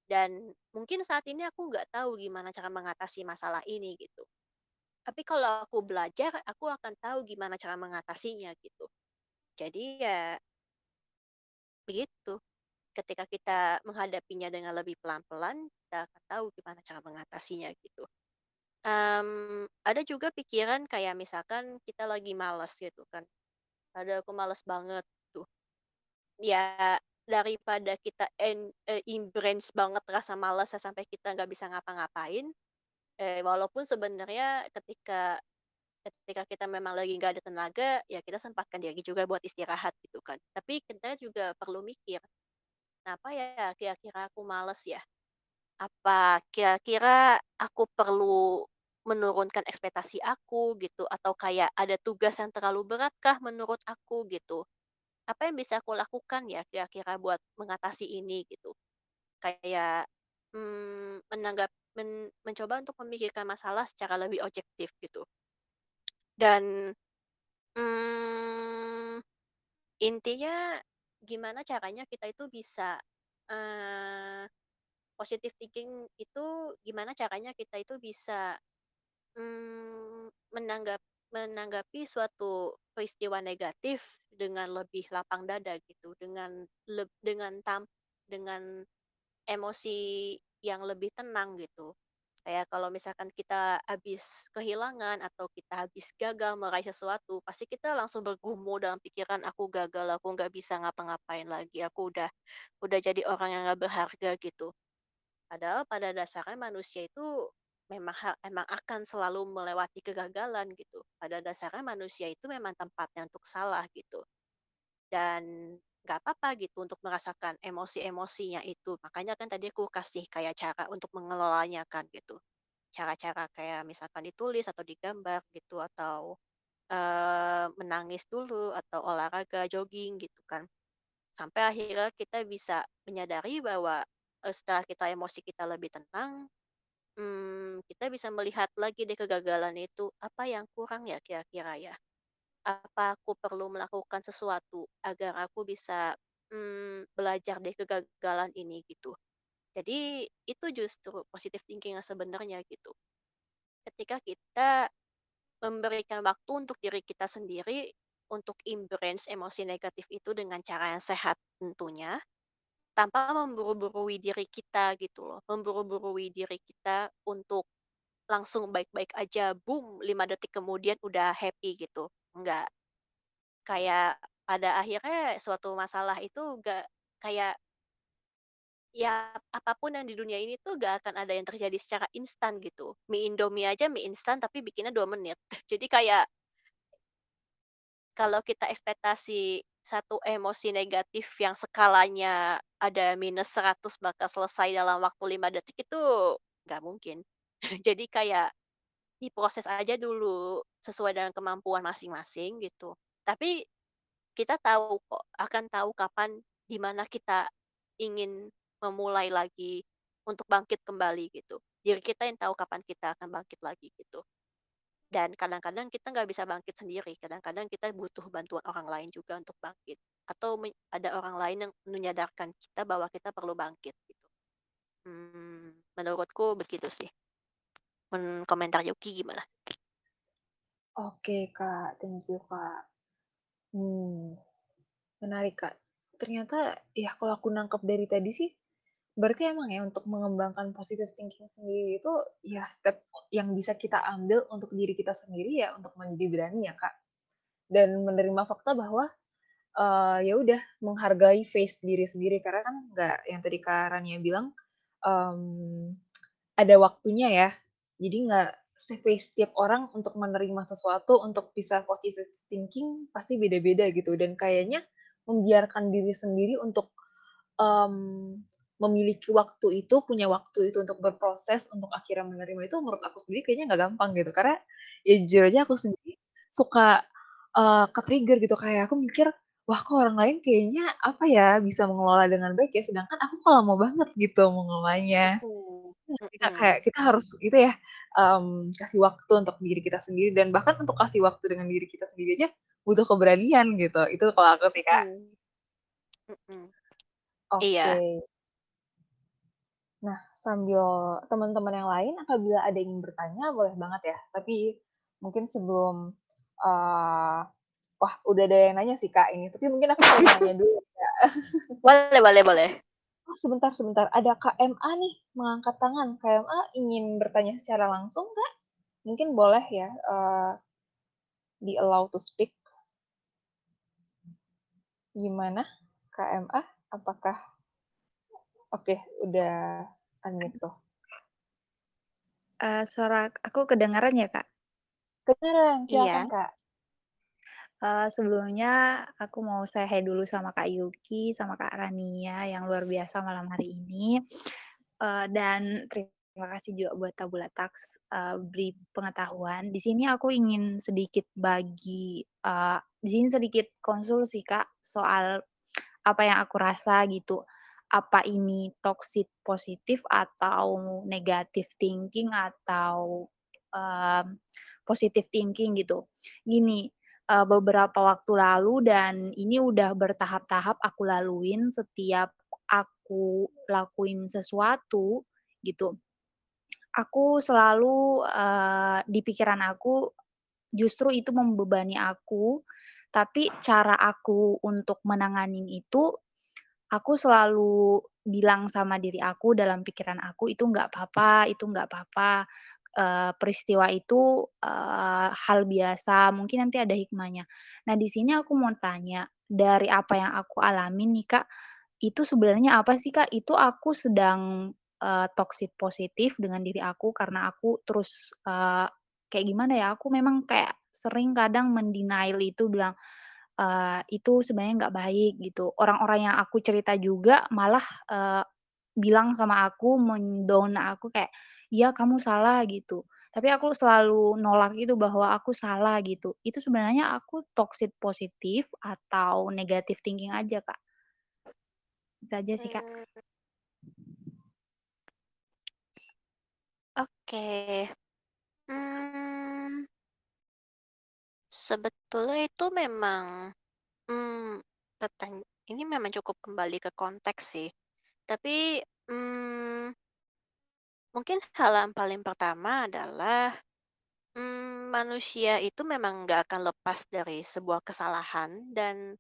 dan mungkin saat ini aku nggak tahu gimana cara mengatasi masalah ini gitu. Tapi kalau aku belajar, aku akan tahu gimana cara mengatasinya gitu. Jadi ya begitu. Ketika kita menghadapinya dengan lebih pelan-pelan, kita akan tahu gimana cara mengatasinya gitu. Mmm, ada juga pikiran kayak misalkan kita lagi malas gitu kan. Ada aku malas banget. Ya, daripada kita en eee, embrace banget rasa malasnya sampai kita nggak bisa ngapa-ngapain, eh, walaupun sebenarnya ketika ketika kita memang lagi nggak ada tenaga, ya kita sempatkan diri juga buat istirahat gitu kan. Tapi kita juga perlu mikir, "Kenapa ya kira-kira aku males ya? Apa kira-kira aku perlu menurunkan ekspektasi aku gitu, atau kayak ada tugas yang terlalu beratkah menurut aku?" Gitu. Apa yang bisa aku lakukan ya kira-kira buat mengatasi ini gitu? Kayak, mmm, menanggap men mencoba untuk memikirkan masalah secara lebih objektif gitu. Dan, mmm, intinya gimana caranya kita itu bisa, eee, positive thinking itu gimana caranya kita itu bisa Mmm, menanggap menanggapi suatu peristiwa negatif dengan lebih lapang dada gitu, dengan leb dengan tam dengan emosi yang lebih tenang gitu. Kayak kalau misalkan kita habis kehilangan atau kita habis gagal meraih sesuatu, pasti kita langsung bergumul dalam pikiran, "Aku gagal, aku nggak bisa ngapa-ngapain lagi, aku udah udah jadi orang yang nggak berharga," gitu. Padahal pada dasarnya manusia itu memang emang akan selalu melewati kegagalan gitu. Pada dasarnya manusia itu memang tempatnya untuk salah gitu. Dan nggak apa-apa gitu untuk merasakan emosi-emosinya itu. Makanya kan tadi aku kasih kayak cara untuk mengelolanya kan gitu. Cara-cara kayak misalkan ditulis atau digambar gitu atau, eee, menangis dulu atau olahraga, jogging gitu kan. Sampai akhirnya kita bisa menyadari bahwa, eee, setelah kita emosi kita lebih tenang, mmm, kita bisa melihat lagi deh kegagalan itu, apa yang kurang ya kira-kira ya? Apa aku perlu melakukan sesuatu agar aku bisa, mmm, belajar dari kegagalan ini gitu. Jadi itu justru positive thinking sebenarnya gitu. Ketika kita memberikan waktu untuk diri kita sendiri untuk embrace emosi negatif itu dengan cara yang sehat tentunya, tanpa memburu-burui diri kita gitu loh, memburu-burui diri kita untuk langsung baik-baik aja, boom, 5 detik kemudian udah happy gitu, enggak. Kayak pada akhirnya suatu masalah itu nggak kayak ya apa pun yang di dunia ini tuh nggak akan ada yang terjadi secara instan gitu. Mie Indomie aja mie instan tapi bikinnya 2 menit. Jadi kayak kalau kita ekspektasi satu emosi negatif yang skalanya ada minus 100 bakal selesai dalam waktu 5 detik itu nggak mungkin. Jadi kayak diproses aja dulu sesuai dengan kemampuan masing-masing gitu. Tapi Kita tahu kok, akan tahu kapan, di mana kita ingin memulai lagi untuk bangkit kembali gitu. Diri kita yang tahu kapan kita akan bangkit lagi gitu. Dan kadang-kadang kita nggak bisa bangkit sendiri, kadang-kadang kita butuh bantuan orang lain juga untuk bangkit. Atau ada orang lain yang menyadarkan kita bahwa kita perlu bangkit gitu. Mmm, menurutku begitu sih. Men komentar Yuki gimana? Oke, Kak, thank you, Kak. Hmm, menarik, Kak. Ternyata ya kalau aku nangkep dari tadi sih, berarti emang ya untuk mengembangkan positive thinking sendiri itu ya step yang bisa kita ambil untuk diri kita sendiri ya untuk menjadi berani ya, Kak. Dan menerima fakta bahwa, eee, ya udah menghargai face diri sendiri karena kan nggak yang tadi Kak Rania bilang, mmm, ada waktunya ya. Jadi nggak setiap setiap orang untuk menerima sesuatu, untuk bisa positive thinking pasti beda-beda gitu dan kayaknya membiarkan diri sendiri untuk, mmm, memiliki waktu itu, punya waktu itu untuk berproses, untuk akhirnya menerima itu menurut aku sendiri kayaknya nggak gampang gitu. Karena ya jujur aja aku sendiri suka, eee, ke-trigger gitu kayak aku mikir, "Wah kok orang lain kayaknya apa ya, bisa mengelola dengan baik ya, sedangkan aku kok lama banget gitu mengelolanya." Kak, kayak kita harus itu ya, mmm, kasih waktu untuk diri kita sendiri dan bahkan untuk kasih waktu dengan diri kita sendiri aja butuh keberanian gitu, itu kalau aku sih, Kak. mhm, mhm. Oke. Iya. Nah, sambil teman-teman yang lain apabila ada yang ingin bertanya boleh banget ya, tapi mungkin sebelum, eee, wah udah ada yang nanya sih, Kak, ini, tapi mungkin aku mau nanya dulu, Kak. Boleh boleh boleh. Oh, sebentar sebentar, ada KMA nih mengangkat tangan. KMA ingin bertanya secara langsung, Kak? Mungkin boleh ya, eee, di-allow to speak. Gimana KMA? Apakah oke, udah unmute tuh. Eee, suara aku kedengaran ya, Kak? Kedengeran, silakan, Iya. Kak. Eee, sebelumnya aku mau say hi dulu sama Kak Yuki, sama Kak Rania yang luar biasa malam hari ini, eee, dan terima kasih juga buat Tabula Talks, eee, beri pengetahuan. Di sini aku ingin sedikit bagi eee, di sini sedikit konsul sih, Kak, soal apa yang aku rasa gitu. Apa ini toxic positif atau negative thinking atau, mmm, positive thinking gitu. Gini, eee, beberapa waktu lalu dan ini udah bertahap-tahap aku laluin setiap aku lakuin sesuatu gitu, aku selalu, eee, di pikiran aku justru itu membebani aku, tapi cara aku untuk menanganin itu aku selalu bilang sama diri aku dalam pikiran aku, "Itu nggak apa-apa itu nggak apa-apa, eee, peristiwa itu, eee, hal biasa, mungkin nanti ada hikmahnya." Nah, di sini aku mau tanya, dari apa yang aku alamin nih, Kak, itu sebenarnya apa sih, Kak? Itu aku sedang, eee, toxic positif dengan diri aku karena aku terus, eee, kayak gimana ya, aku memang kayak sering kadang men-denial itu bilang, eee, itu sebenarnya nggak baik gitu. Orang-orang yang aku cerita juga malah, eee, bilang sama aku, men-down aku kayak, "Iya kamu salah," gitu. Tapi aku selalu nolak itu bahwa aku salah gitu. Itu sebenarnya aku toxic positif atau negative thinking aja, Kak? Itu aja sih, Kak. Mmm. Oke. Mmm. Sebetulnya itu memang, pertany ini memang cukup kembali ke konteks sih. Tapi, mmm mungkin hal yang paling pertama adalah, mmm, manusia itu memang nggak akan lepas dari sebuah kesalahan dan,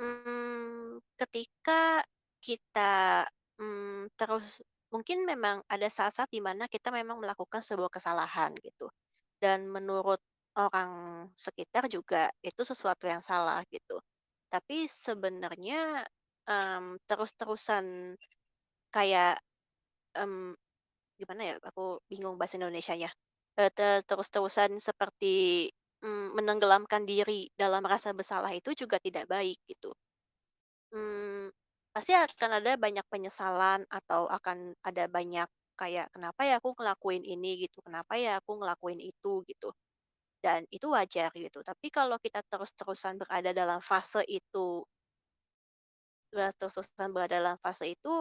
mmm, ketika kita, mmm, terus mungkin memang ada saat-saat di mana kita memang melakukan sebuah kesalahan gitu, dan menurut orang sekitar juga itu sesuatu yang salah gitu. Tapi sebenarnya, mmm, terus-terusan kayak, mmm, gimana ya, aku bingung bahasa Indonesianya, terus-terusan seperti, mmm, menenggelamkan diri dalam rasa bersalah itu juga tidak baik gitu. Mmm, pasti akan ada banyak penyesalan atau akan ada banyak kayak, "Kenapa ya aku ngelakuin ini?" Gitu, "Kenapa ya aku ngelakuin itu?" Gitu. Dan itu wajar gitu. Tapi kalau kita terus-terusan berada dalam fase itu terus-terusan berada dalam fase itu,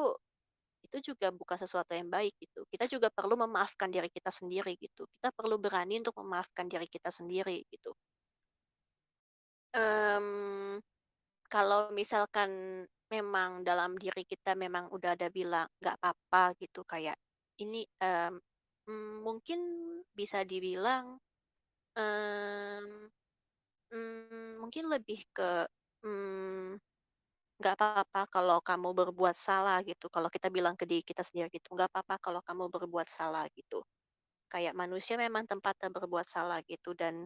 itu juga bukan sesuatu yang baik gitu. Kita juga perlu memaafkan diri kita sendiri gitu. Kita perlu berani untuk memaafkan diri kita sendiri gitu. Mmm, kalau misalkan memang dalam diri kita memang udah ada bilang, "Nggak apa-apa," gitu, kayak ini, mmm, mungkin bisa dibilang, mmm mmm, mungkin lebih ke, mmm, "Nggak apa-apa kalau kamu berbuat salah," gitu, kalau kita bilang ke diri kita sendiri gitu, "Nggak apa-apa kalau kamu berbuat salah," gitu. Kayak manusia memang tempatnya berbuat salah gitu dan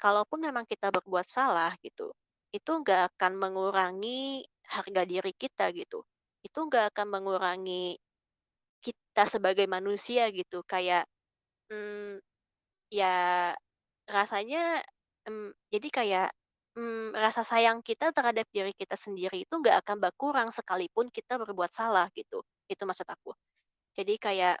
kalaupun memang kita berbuat salah gitu, itu nggak akan mengurangi harga diri kita gitu. Itu nggak akan mengurangi kita sebagai manusia gitu. Kayak, mmm, ya rasanya, mmm, jadi kayak, mmm, rasa sayang kita terhadap diri kita sendiri itu nggak akan berkurang sekalipun kita berbuat salah gitu, itu maksud aku. Jadi kayak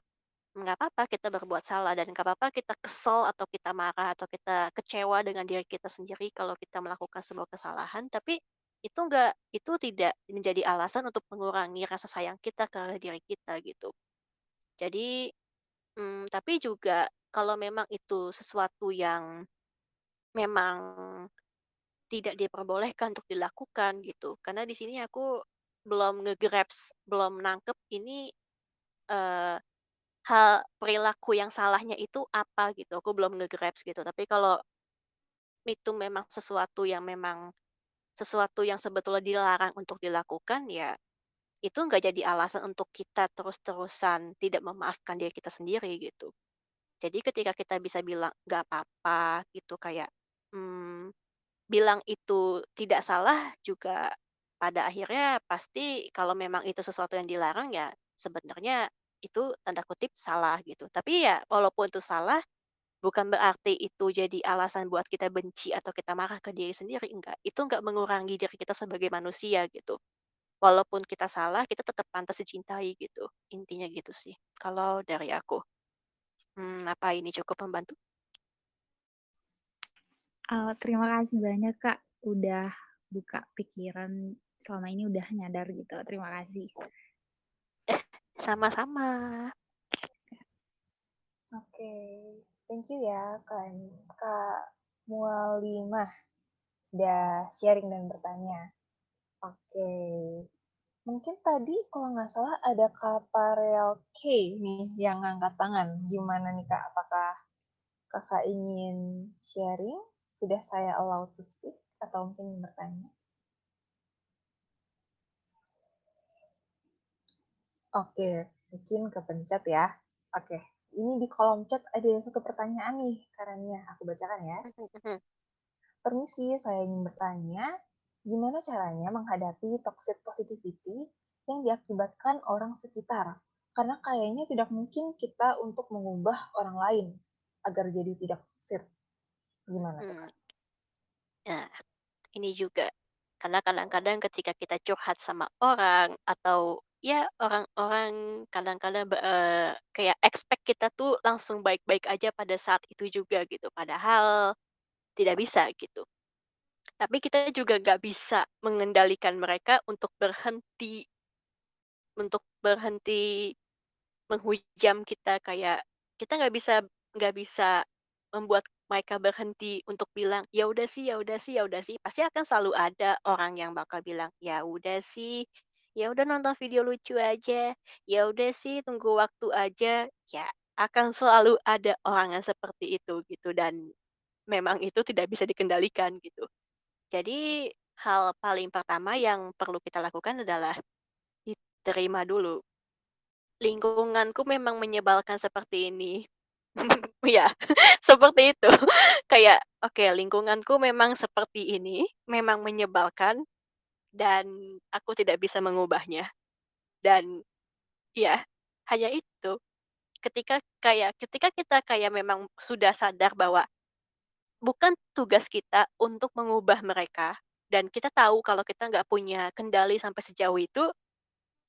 nggak apa-apa kita berbuat salah dan nggak apa-apa kita kesel atau kita marah atau kita kecewa dengan diri kita sendiri kalau kita melakukan sebuah kesalahan, tapi itu enggak itu tidak menjadi alasan untuk mengurangi rasa sayang kita ke diri kita gitu. Jadi, mmm, tapi juga kalau memang itu sesuatu yang memang tidak diperbolehkan untuk dilakukan gitu, karena di sini aku belum nge-grasp, belum nangkep ini, eee, hal perilaku yang salahnya itu apa gitu, aku belum nge-grasp gitu. Tapi kalau itu memang sesuatu yang memang sesuatu yang sebetulnya dilarang untuk dilakukan, ya itu nggak jadi alasan untuk kita terus-terusan tidak memaafkan diri kita sendiri gitu. Jadi ketika kita bisa bilang, "Nggak apa-apa," gitu, kayak, mmm, bilang itu tidak salah juga pada akhirnya pasti kalau memang itu sesuatu yang dilarang ya sebenarnya itu tanda kutip "salah" gitu. Tapi ya walaupun itu salah, bukan berarti itu jadi alasan buat kita benci atau kita marah ke diri sendiri, enggak. Itu nggak mengurangi diri kita sebagai manusia gitu. Walaupun kita salah, kita tetap pantas dicintai gitu, intinya gitu sih kalau dari aku. Mmm, apa ini cukup membantu? Eee, terima kasih banyak, Kak, udah buka pikiran, selama ini udah nyadar gitu, terima kasih. Eh, sama-sama. Oke, thank you ya Kak Kak Mualimah, sudah sharing dan bertanya. Oke, mungkin tadi kalau nggak salah ada Kak Farel K nih yang ngangkat tangan, gimana nih Kak, apakah Kakak ingin sharing? Sudah saya allow to speak atau mungkin bertanya? Oke, mungkin kepencet ya. Oke, ini di kolom chat ada satu pertanyaan nih, Karania. Aku bacakan ya. Mhm mhm. Permisi, saya ingin bertanya, gimana caranya menghadapi toxic positivity yang diakibatkan orang sekitar? Karena kayaknya tidak mungkin kita untuk mengubah orang lain agar jadi tidak toxic. Gimana tuh, Kak? nah, ini juga, karena kadang-kadang ketika kita curhat sama orang atau ya orang-orang kadang-kadang eee, kayak expect kita tuh langsung baik-baik aja pada saat itu juga gitu, padahal tidak bisa gitu. Tapi kita juga nggak bisa mengendalikan mereka untuk berhenti untuk berhenti menghujam kita kayak kita nggak bisa nggak bisa membuat mereka berhenti untuk bilang, "Ya udah sih ya udah sih ya udah sih." Pasti akan selalu ada orang yang bakal bilang, "Ya udah sih, ya udah nonton video lucu aja, ya udah sih tunggu waktu aja." Ya akan selalu ada orang yang seperti itu gitu dan memang itu tidak bisa dikendalikan gitu. Jadi hal paling pertama yang perlu kita lakukan adalah diterima dulu. Lingkunganku memang menyebalkan seperti ini. Iya, seperti itu. Kayak, oke, lingkunganku memang seperti ini, memang menyebalkan dan aku tidak bisa mengubahnya. Dan ya, hanya itu. Ketika kayak ketika kita kayak memang sudah sadar bahwa bukan tugas kita untuk mengubah mereka dan kita tahu kalau kita nggak punya kendali sampai sejauh itu,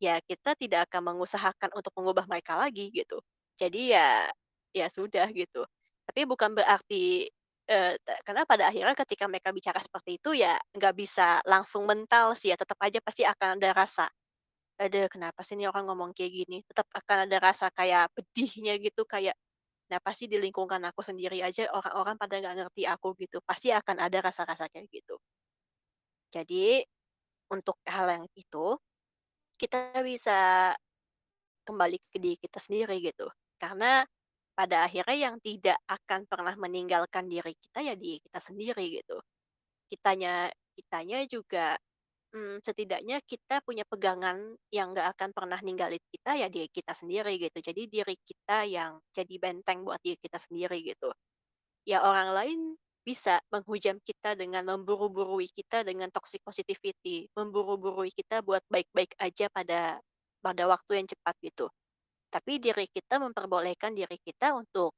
Ya kita tidak akan mengusahakan untuk mengubah mereka lagi gitu. Jadi ya, ya sudah gitu. Tapi bukan berarti, te karena pada akhirnya ketika mereka bicara seperti itu ya nggak bisa langsung mental sih ya, tetap aja pasti akan ada rasa, "Aduh kenapa sih ini orang ngomong kayak gini?" Tetap akan ada rasa kayak pedihnya gitu, kayak, "Kenapa sih di lingkungan aku sendiri aja orang-orang pada nggak ngerti aku?" Gitu. Pasti akan ada rasa-rasa kayak gitu. Jadi untuk hal yang itu, kita bisa Kembali ke diri kita sendiri gitu. Karena pada akhirnya yang tidak akan pernah meninggalkan diri kita ya diri kita sendiri gitu. Kitanya kitanya juga, mmm, setidaknya kita punya pegangan yang nggak akan pernah ninggalin kita ya diri kita sendiri gitu. Jadi diri kita yang jadi benteng buat diri kita sendiri gitu. Ya orang lain bisa menghujam kita dengan memburu-burui kita dengan toxic positivity, memburu-burui kita buat baik-baik aja pada pada waktu yang cepat gitu. Tapi diri kita memperbolehkan diri kita untuk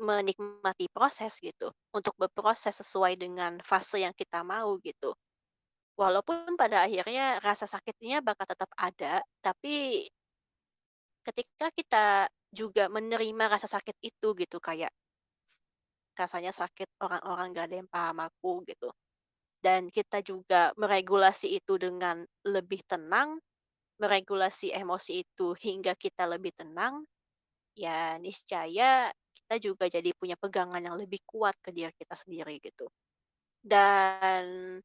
menikmati proses gitu, untuk berproses sesuai dengan fase yang kita mau gitu. Walaupun pada akhirnya rasa sakitnya bakal tetap ada, tapi ketika kita juga menerima rasa sakit itu gitu, kayak rasanya sakit orang-orang gak ada yang paham aku gitu. Dan kita juga meregulasi itu dengan lebih tenang, meregulasi emosi itu hingga kita lebih tenang, Ya, niscaya kita juga jadi punya pegangan yang lebih kuat ke diri kita sendiri gitu. Dan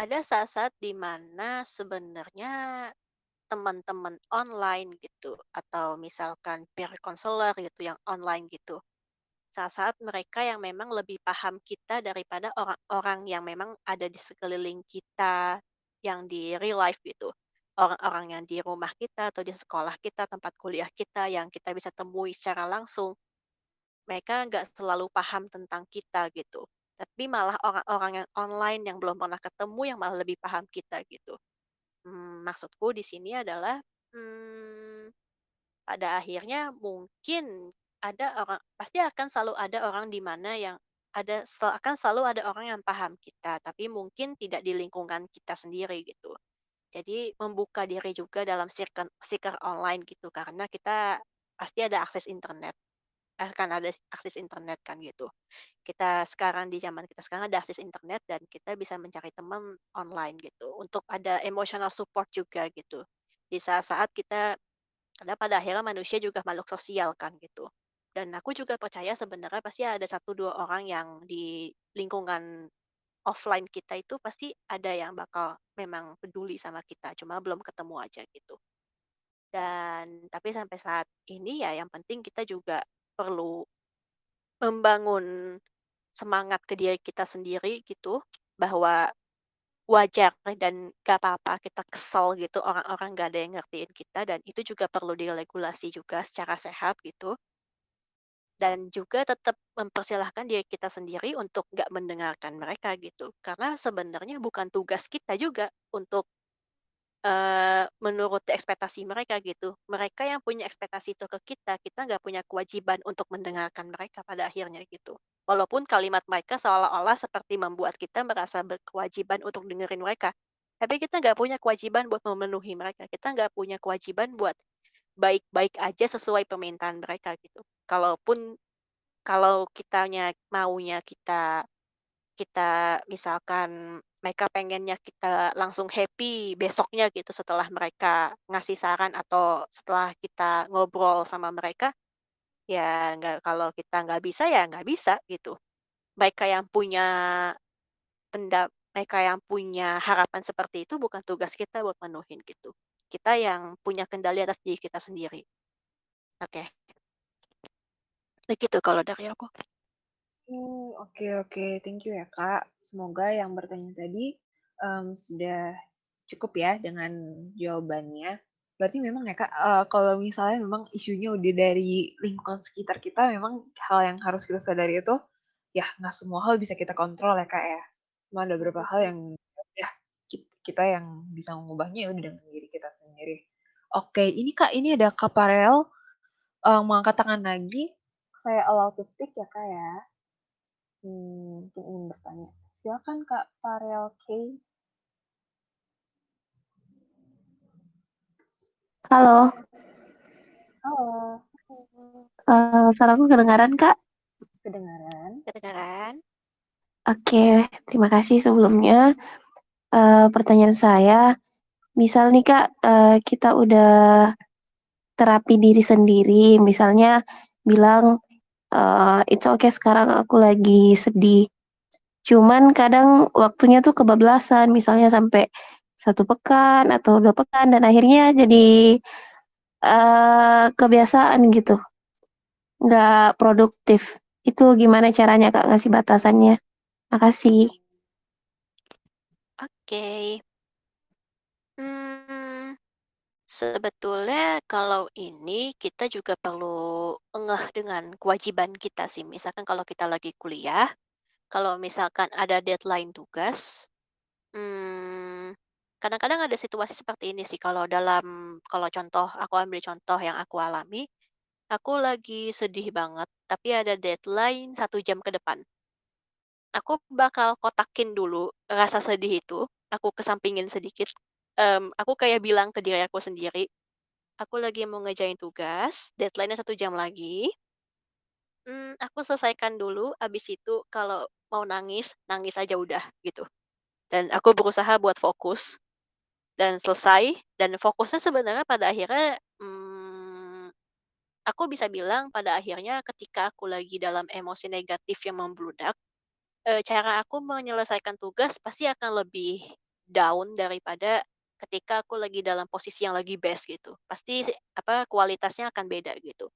ada saat-saat di mana sebenarnya teman-teman online gitu atau misalkan peer counselor gitu yang online gitu. Saat-saat mereka yang memang lebih paham kita daripada orang-orang yang memang ada di sekeliling kita yang di real life gitu. Orang-orang yang di rumah kita atau di sekolah kita, tempat kuliah kita yang kita bisa temui secara langsung Mereka nggak selalu paham tentang kita gitu, tapi malah orang-orang yang online yang belum pernah ketemu yang malah lebih paham kita gitu. Mmm, maksudku di sini adalah, mmm, pada akhirnya mungkin ada orang pasti akan selalu ada orang di mana yang ada akan selalu ada orang yang paham kita, tapi mungkin tidak di lingkungan kita sendiri gitu. Jadi membuka diri juga dalam circle online gitu, karena kita pasti ada akses internet. Akan ada akses internet kan gitu. Kita sekarang di zaman kita sekarang ada akses internet dan kita bisa mencari teman online gitu, untuk ada emotional support juga gitu. Di saat-saat kita karena pada akhirnya manusia juga makhluk sosial kan gitu. Dan aku juga percaya sebenarnya pasti ada satu 2 orang yang di lingkungan offline kita itu pasti ada yang bakal memang peduli sama kita, cuma belum ketemu aja gitu. Dan tapi sampai saat ini ya yang penting kita juga perlu Membangun semangat ke diri kita sendiri gitu, bahwa wajar dan gak apa-apa kita kesel gitu, orang-orang nggak ada yang ngertiin kita dan itu juga perlu diregulasi juga secara sehat gitu. Dan juga tetap mempersilahkan diri kita sendiri untuk nggak mendengarkan mereka gitu. Karena sebenarnya bukan tugas kita juga untuk, eee, menuruti ekspektasi mereka gitu. Mereka yang punya ekspektasi itu ke kita, kita nggak punya kewajiban untuk mendengarkan mereka pada akhirnya gitu. Walaupun kalimat mereka seolah-olah seperti membuat kita merasa berkewajiban untuk dengerin mereka, tapi kita nggak punya kewajiban buat memenuhi mereka. Kita nggak punya kewajiban buat baik-baik aja sesuai permintaan mereka gitu. Kalaupun kalau kitanya maunya kita kita misalkan mereka pengennya kita langsung happy besoknya gitu setelah mereka ngasih saran atau setelah kita ngobrol sama mereka, ya nggak kalau kita nggak bisa, ya nggak bisa gitu. Mereka yang punya pendap mereka yang punya harapan seperti itu bukan tugas kita buat menuhin gitu. Kita yang punya kendali atas diri kita sendiri. Oke. Begitu kalau dari aku. Oke oke, thank you ya, Kak. Semoga yang bertanya tadi, mmm, sudah cukup ya dengan jawabannya. Berarti memang ya, Kak, eee, kalau misalnya memang isunya udah dari lingkungan sekitar kita, memang hal yang harus kita sadari itu, ya nggak semua hal bisa kita kontrol ya, Kak, ya. Cuma ada beberapa hal yang ya kita yang bisa mengubahnya ya udah dengan diri kita sendiri. Oke, ini, Kak, ini ada Kak Farel, eee, mau angkat tangan lagi. Saya allow to speak ya, Kak, ya. Hmm, mungkin ingin bertanya. Silakan Kak Farel K. Halo. Halo. Eee, suaraku kedengaran, Kak? Kedengaran. Kedengaran. Oke, terima kasih sebelumnya. Eee, pertanyaan saya, misal nih Kak, eee, kita udah terapi diri sendiri, misalnya bilang, eee, "It's okay sekarang aku lagi sedih." Cuman kadang waktunya tuh kebablasan, misalnya sampai 1 pekan atau 2 pekan dan akhirnya jadi, eee, kebiasaan gitu. Nggak produktif. Itu gimana caranya Kak ngasih batasannya? Makasih. Oke. Mmm, sebetulnya kalau ini kita juga perlu ngeh dengan kewajiban kita sih. Misalkan kalau kita lagi kuliah, kalau misalkan ada deadline tugas, mmm, kadang-kadang ada situasi seperti ini sih kalau dalam kalau contoh aku ambil contoh yang aku alami, aku lagi sedih banget, tapi ada deadline 1 jam ke depan. Aku bakal kotakin dulu rasa sedih itu, aku kesampingin sedikit, mmm, aku kayak bilang ke diri aku sendiri, "Aku lagi mau ngerjain tugas, deadline-nya 1 jam lagi" "mmm, aku selesaikan dulu, habis itu kalau mau nangis, nangis aja udah," gitu. Dan aku berusaha buat fokus dan selesai, dan fokusnya sebenarnya pada akhirnya, mmm, aku bisa bilang pada akhirnya ketika aku lagi dalam emosi negatif yang membludak, eee, cara aku menyelesaikan tugas pasti akan lebih down daripada ketika aku lagi dalam posisi yang lagi best gitu. Pasti apa, kualitasnya akan beda gitu.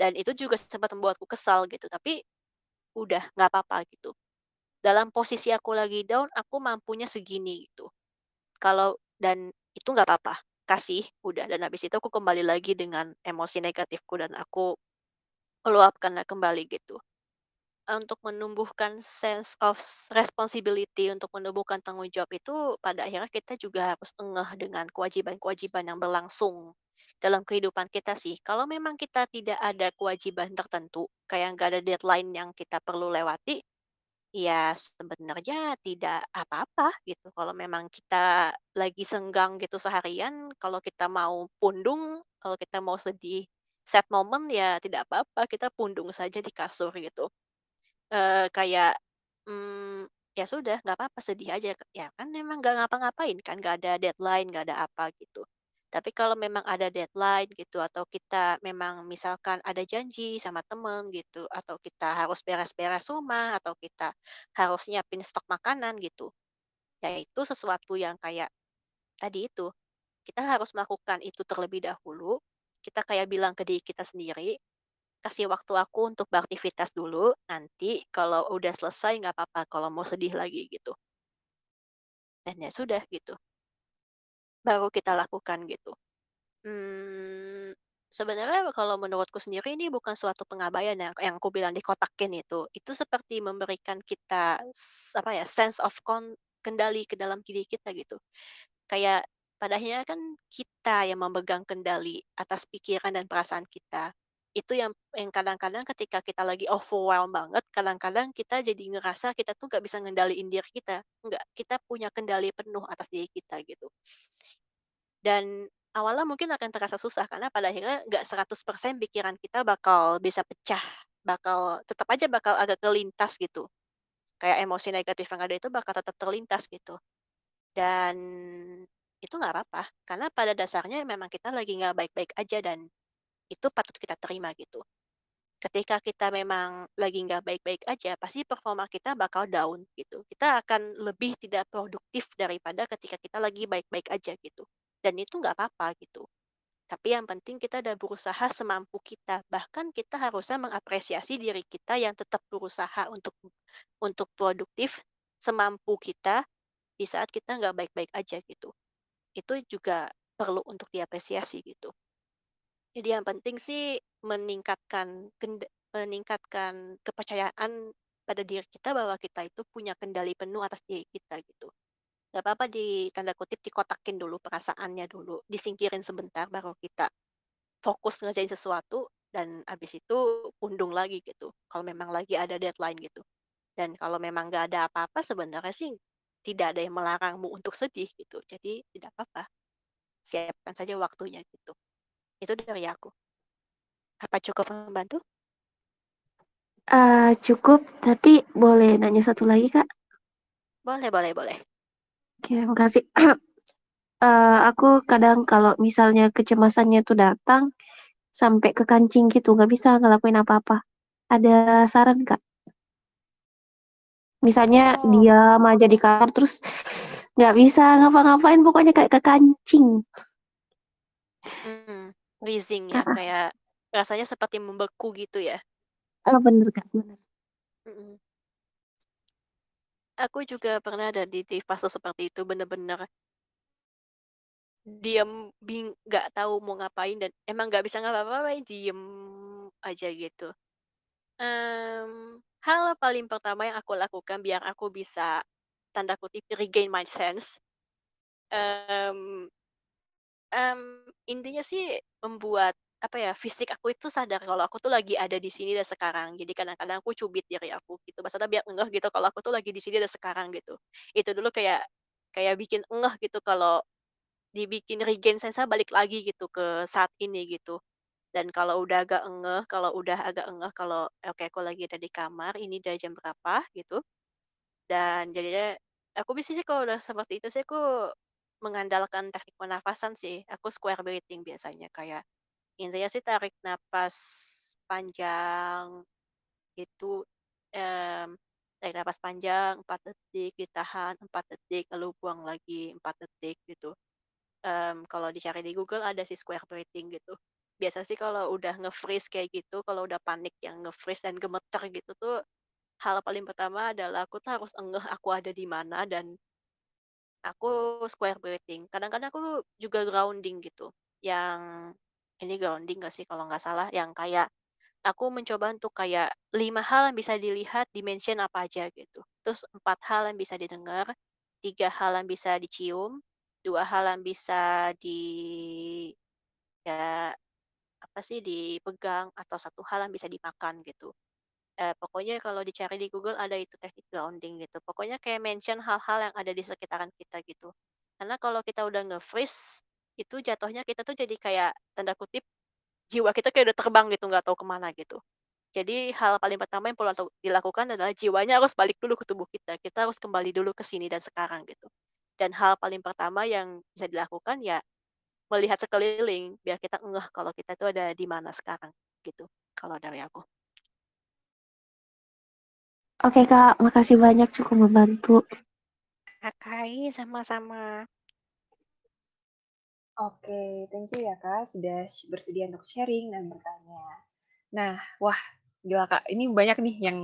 Dan itu juga sempat membuatku kesal gitu, tapi udah nggak apa-apa gitu. Dalam posisi aku lagi down, aku mampunya segini gitu. Kalau dan itu nggak apa-apa, kasih, udah, dan habis itu aku kembali lagi dengan emosi negatifku dan aku meluapkannya kembali gitu. Untuk menumbuhkan sense of responsibility, untuk menumbuhkan tanggung jawab itu pada akhirnya kita juga harus ngeh dengan kewajiban-kewajiban yang berlangsung dalam kehidupan kita sih. Kalau memang kita tidak ada kewajiban tertentu, kayak nggak ada deadline yang kita perlu lewati, ya sebenarnya tidak apa-apa gitu. Kalau memang kita lagi senggang gitu seharian, kalau kita mau pundung, kalau kita mau sedih, sad moment, ya tidak apa-apa, kita pundung saja di kasur gitu. Eee, kayak, mmm, ya sudah nggak apa-apa sedih aja, ya kan memang nggak ngapa-ngapain kan, nggak ada deadline, nggak ada apa gitu. Tapi kalau memang ada deadline gitu atau kita memang misalkan ada janji sama temen gitu, atau kita harus beres-beres rumah, atau kita harus nyiapin stok makanan gitu, ya itu sesuatu yang kayak tadi itu, kita harus melakukan itu terlebih dahulu, kita kayak bilang ke diri kita sendiri, "Kasih waktu aku untuk beraktivitas dulu, nanti kalau udah selesai nggak apa-apa kalau mau sedih lagi," gitu. dan ya sudah gitu. Baru kita lakukan gitu. Mmm, sebenarnya kalau menurutku sendiri ini bukan suatu pengabaian ya, yang aku bilang dikotakin itu. Itu seperti memberikan kita apa ya, sense of kon kendali ke dalam diri kita gitu. Kayak pada akhirnya kan kita yang memegang kendali atas pikiran dan perasaan kita. Itu yang yang kadang-kadang ketika kita lagi overwhelmed banget, kadang-kadang kita jadi ngerasa kita tuh nggak bisa ngendaliin diri kita. Nggak, kita punya kendali penuh atas diri kita gitu. Dan awalnya mungkin akan terasa susah karena pada akhirnya nggak 100% pikiran kita bakal bisa pecah, bakal tetap aja bakal agak kelintas gitu. Kayak emosi negatif yang ada itu bakal tetap terlintas gitu. Dan itu nggak apa-apa, karena pada dasarnya memang kita lagi nggak baik-baik aja dan itu patut kita terima gitu. Ketika kita memang lagi nggak baik-baik aja, pasti performa kita bakal down gitu. Kita akan lebih tidak produktif daripada ketika kita lagi baik-baik aja gitu. Dan itu nggak apa-apa gitu. Tapi yang penting kita udah berusaha semampu kita. Bahkan kita harusnya mengapresiasi diri kita yang tetap berusaha untuk untuk produktif semampu kita di saat kita nggak baik-baik aja gitu. Itu juga perlu untuk diapresiasi gitu. Jadi yang penting sih meningkatkan meningkatkan kepercayaan pada diri kita bahwa kita itu punya kendali penuh atas diri kita gitu. Nggak apa-apa di tanda kutip "dikotakin" dulu perasaannya dulu, disingkirin sebentar baru kita fokus ngerjain sesuatu dan habis itu pundung lagi gitu, kalau memang lagi ada deadline gitu. Dan kalau memang nggak ada apa-apa sebenarnya sih tidak ada yang melarangmu untuk sedih gitu, jadi tidak apa-apa. Siapkan saja waktunya gitu. Itu dari aku. Apa cukup membantu? Uh, cukup, tapi boleh nanya satu lagi, Kak? Boleh boleh boleh. Oke, makasih. Uh, aku kadang kalau misalnya kecemasannya tuh datang, sampai ke kancing gitu, nggak bisa ngelakuin apa-apa. Ada saran, Kak? Misalnya Oh. diam aja di kamar, terus nggak bisa ngapa-ngapain, pokoknya kayak kekancing. Hmm, freezing ya, Heeh. kayak rasanya seperti membeku gitu ya? Oh, bener, Kak, bener. Mhm. Aku juga pernah ada di di fase seperti itu, bener-bener diem, bing nggak tahu mau ngapain dan emang nggak bisa ngapa-ngapain, diem aja gitu. Mmm, hal paling pertama yang aku lakukan biar aku bisa, tanda kutip "regain my sense" mmm mmm, intinya sih membuat, apa ya, fisik aku itu sadar kalau aku tuh lagi ada di sini dan sekarang. Jadi kadang-kadang aku cubit diri aku gitu, maksudnya biar ngeh gitu kalau aku tuh lagi di sini dan sekarang gitu. Itu dulu kayak kayak bikin ngeh gitu kalau dibikin regain sense-nya balik lagi gitu ke saat ini gitu. Dan kalau udah agak ngeh, kalau udah agak ngeh kalau, oke aku lagi ada di kamar, ini udah jam berapa gitu, dan jadinya aku biasanya kalau udah seperti itu sih aku mengandalkan teknik pernafasan sih, aku square breathing biasanya, kayak intinya sih tarik napas panjang itu, mmm, tarik napas panjang 4 detik, ditahan 4 detik, lalu buang lagi 4 detik gitu. Mmm, kalau dicari di Google ada sih square breathing gitu. Biasa sih kalau udah nge-freeze kayak gitu, kalau udah panik yang nge-freeze dan gemeter gitu tuh, hal paling pertama adalah aku tuh harus ngeh aku ada di mana dan aku square breathing. Kadang-kadang aku juga grounding gitu, yang ini grounding nggak sih kalau nggak salah, yang kayak aku mencoba untuk kayak 5 hal yang bisa dilihat, dimention apa aja gitu. Terus 4 hal yang bisa didengar, 3 hal yang bisa dicium, 2 hal yang bisa di ya, apa sih, dipegang, atau 1 hal yang bisa dimakan gitu. Eee, pokoknya kalau dicari di Google ada itu teknik grounding gitu. Pokoknya kayak mention hal-hal yang ada di sekitaran kita gitu. Karena kalau kita udah nge-freeze, itu jatuhnya kita tuh jadi kayak, tanda kutip, jiwa kita kayak udah terbang gitu, nggak tahu ke mana gitu. Jadi hal paling pertama yang perlu dilakukan adalah jiwanya harus balik dulu ke tubuh kita, kita harus kembali dulu ke sini dan sekarang gitu. Dan hal paling pertama yang bisa dilakukan ya, melihat sekeliling biar kita ngeh kalau kita tuh ada di mana sekarang, gitu, kalau dari aku. Oke, Kak, makasih banyak cukup membantu. Oke, sama-sama. Oke, thank you ya Kak, sudah bersedia untuk sharing dan bertanya. Nah, wah gila Kak, ini banyak nih yang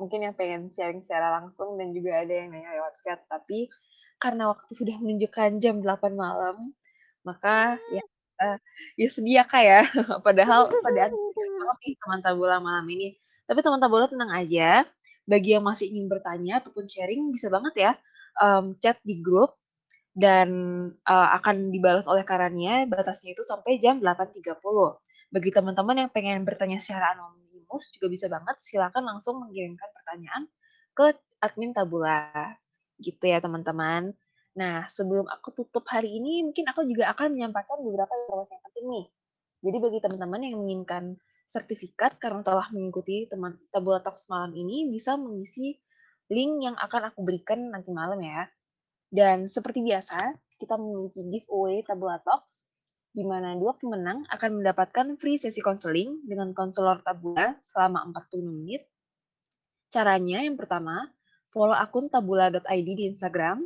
mungkin yang pengen sharing secara langsung dan juga ada yang nanya lewat chat, tapi karena waktu sudah menunjukkan jam 8 malam, maka ya kita ya sedih ya, Kak, ya. Padahal pada antusias banget nih teman Tabula malam ini. Tapi teman Tabula tenang aja, bagi yang masih ingin bertanya ataupun sharing bisa banget ya, mmm, chat di grup dan, eee, akan dibalas oleh Kak Rania, batasnya itu sampai jam 8.30. Bagi teman-teman yang pengen bertanya secara anonimus juga bisa banget, silakan langsung mengirimkan pertanyaan ke admin Tabula, gitu ya teman-teman. Nah, sebelum aku tutup hari ini, mungkin aku juga akan menyampaikan beberapa informasi yang penting nih. Jadi bagi teman-teman yang menginginkan sertifikat karena telah mengikuti teman Tabula Talks malam ini, bisa mengisi link yang akan aku berikan nanti malam ya. Dan seperti biasa, kita memiliki giveaway Tabula Talks, di mana dua pemenang akan mendapatkan free sesi konseling dengan konselor Tabula selama 45 menit. Caranya yang pertama, follow akun tabula.id di Instagram.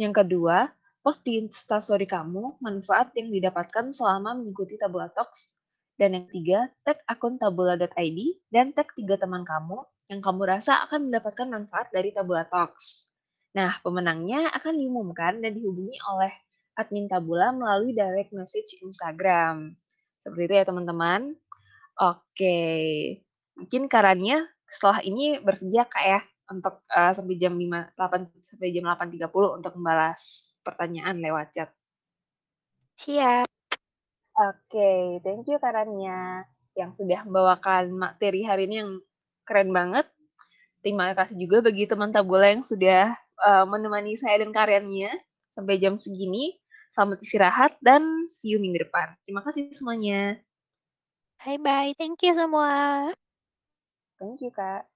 Yang kedua, post di Instastory kamu manfaat yang didapatkan selama mengikuti Tabula Talks. Dan yang ketiga, tag akun tabula.id dan tag tiga teman kamu yang kamu rasa akan mendapatkan manfaat dari Tabula Talks. Nah, pemenangnya akan diumumkan dan dihubungi oleh admin Tabula melalui direct message Instagram. Seperti itu ya teman-teman. Oke, mungkin Karania setelah ini bersedia Kak ya untuk uh, sampai jam 5 8 sampai jam 8.30 untuk membalas pertanyaan lewat chat. Siap. Oke, thank you Karania yang sudah membawakan materi hari ini yang keren banget. Terima kasih juga bagi teman Tabula yang sudah uh, menemani saya dan Karyanya sampai jam segini. Selamat istirahat dan see you minggu depan. Terima kasih semuanya. Bye bye. Thank you semua. Thank you, Kak.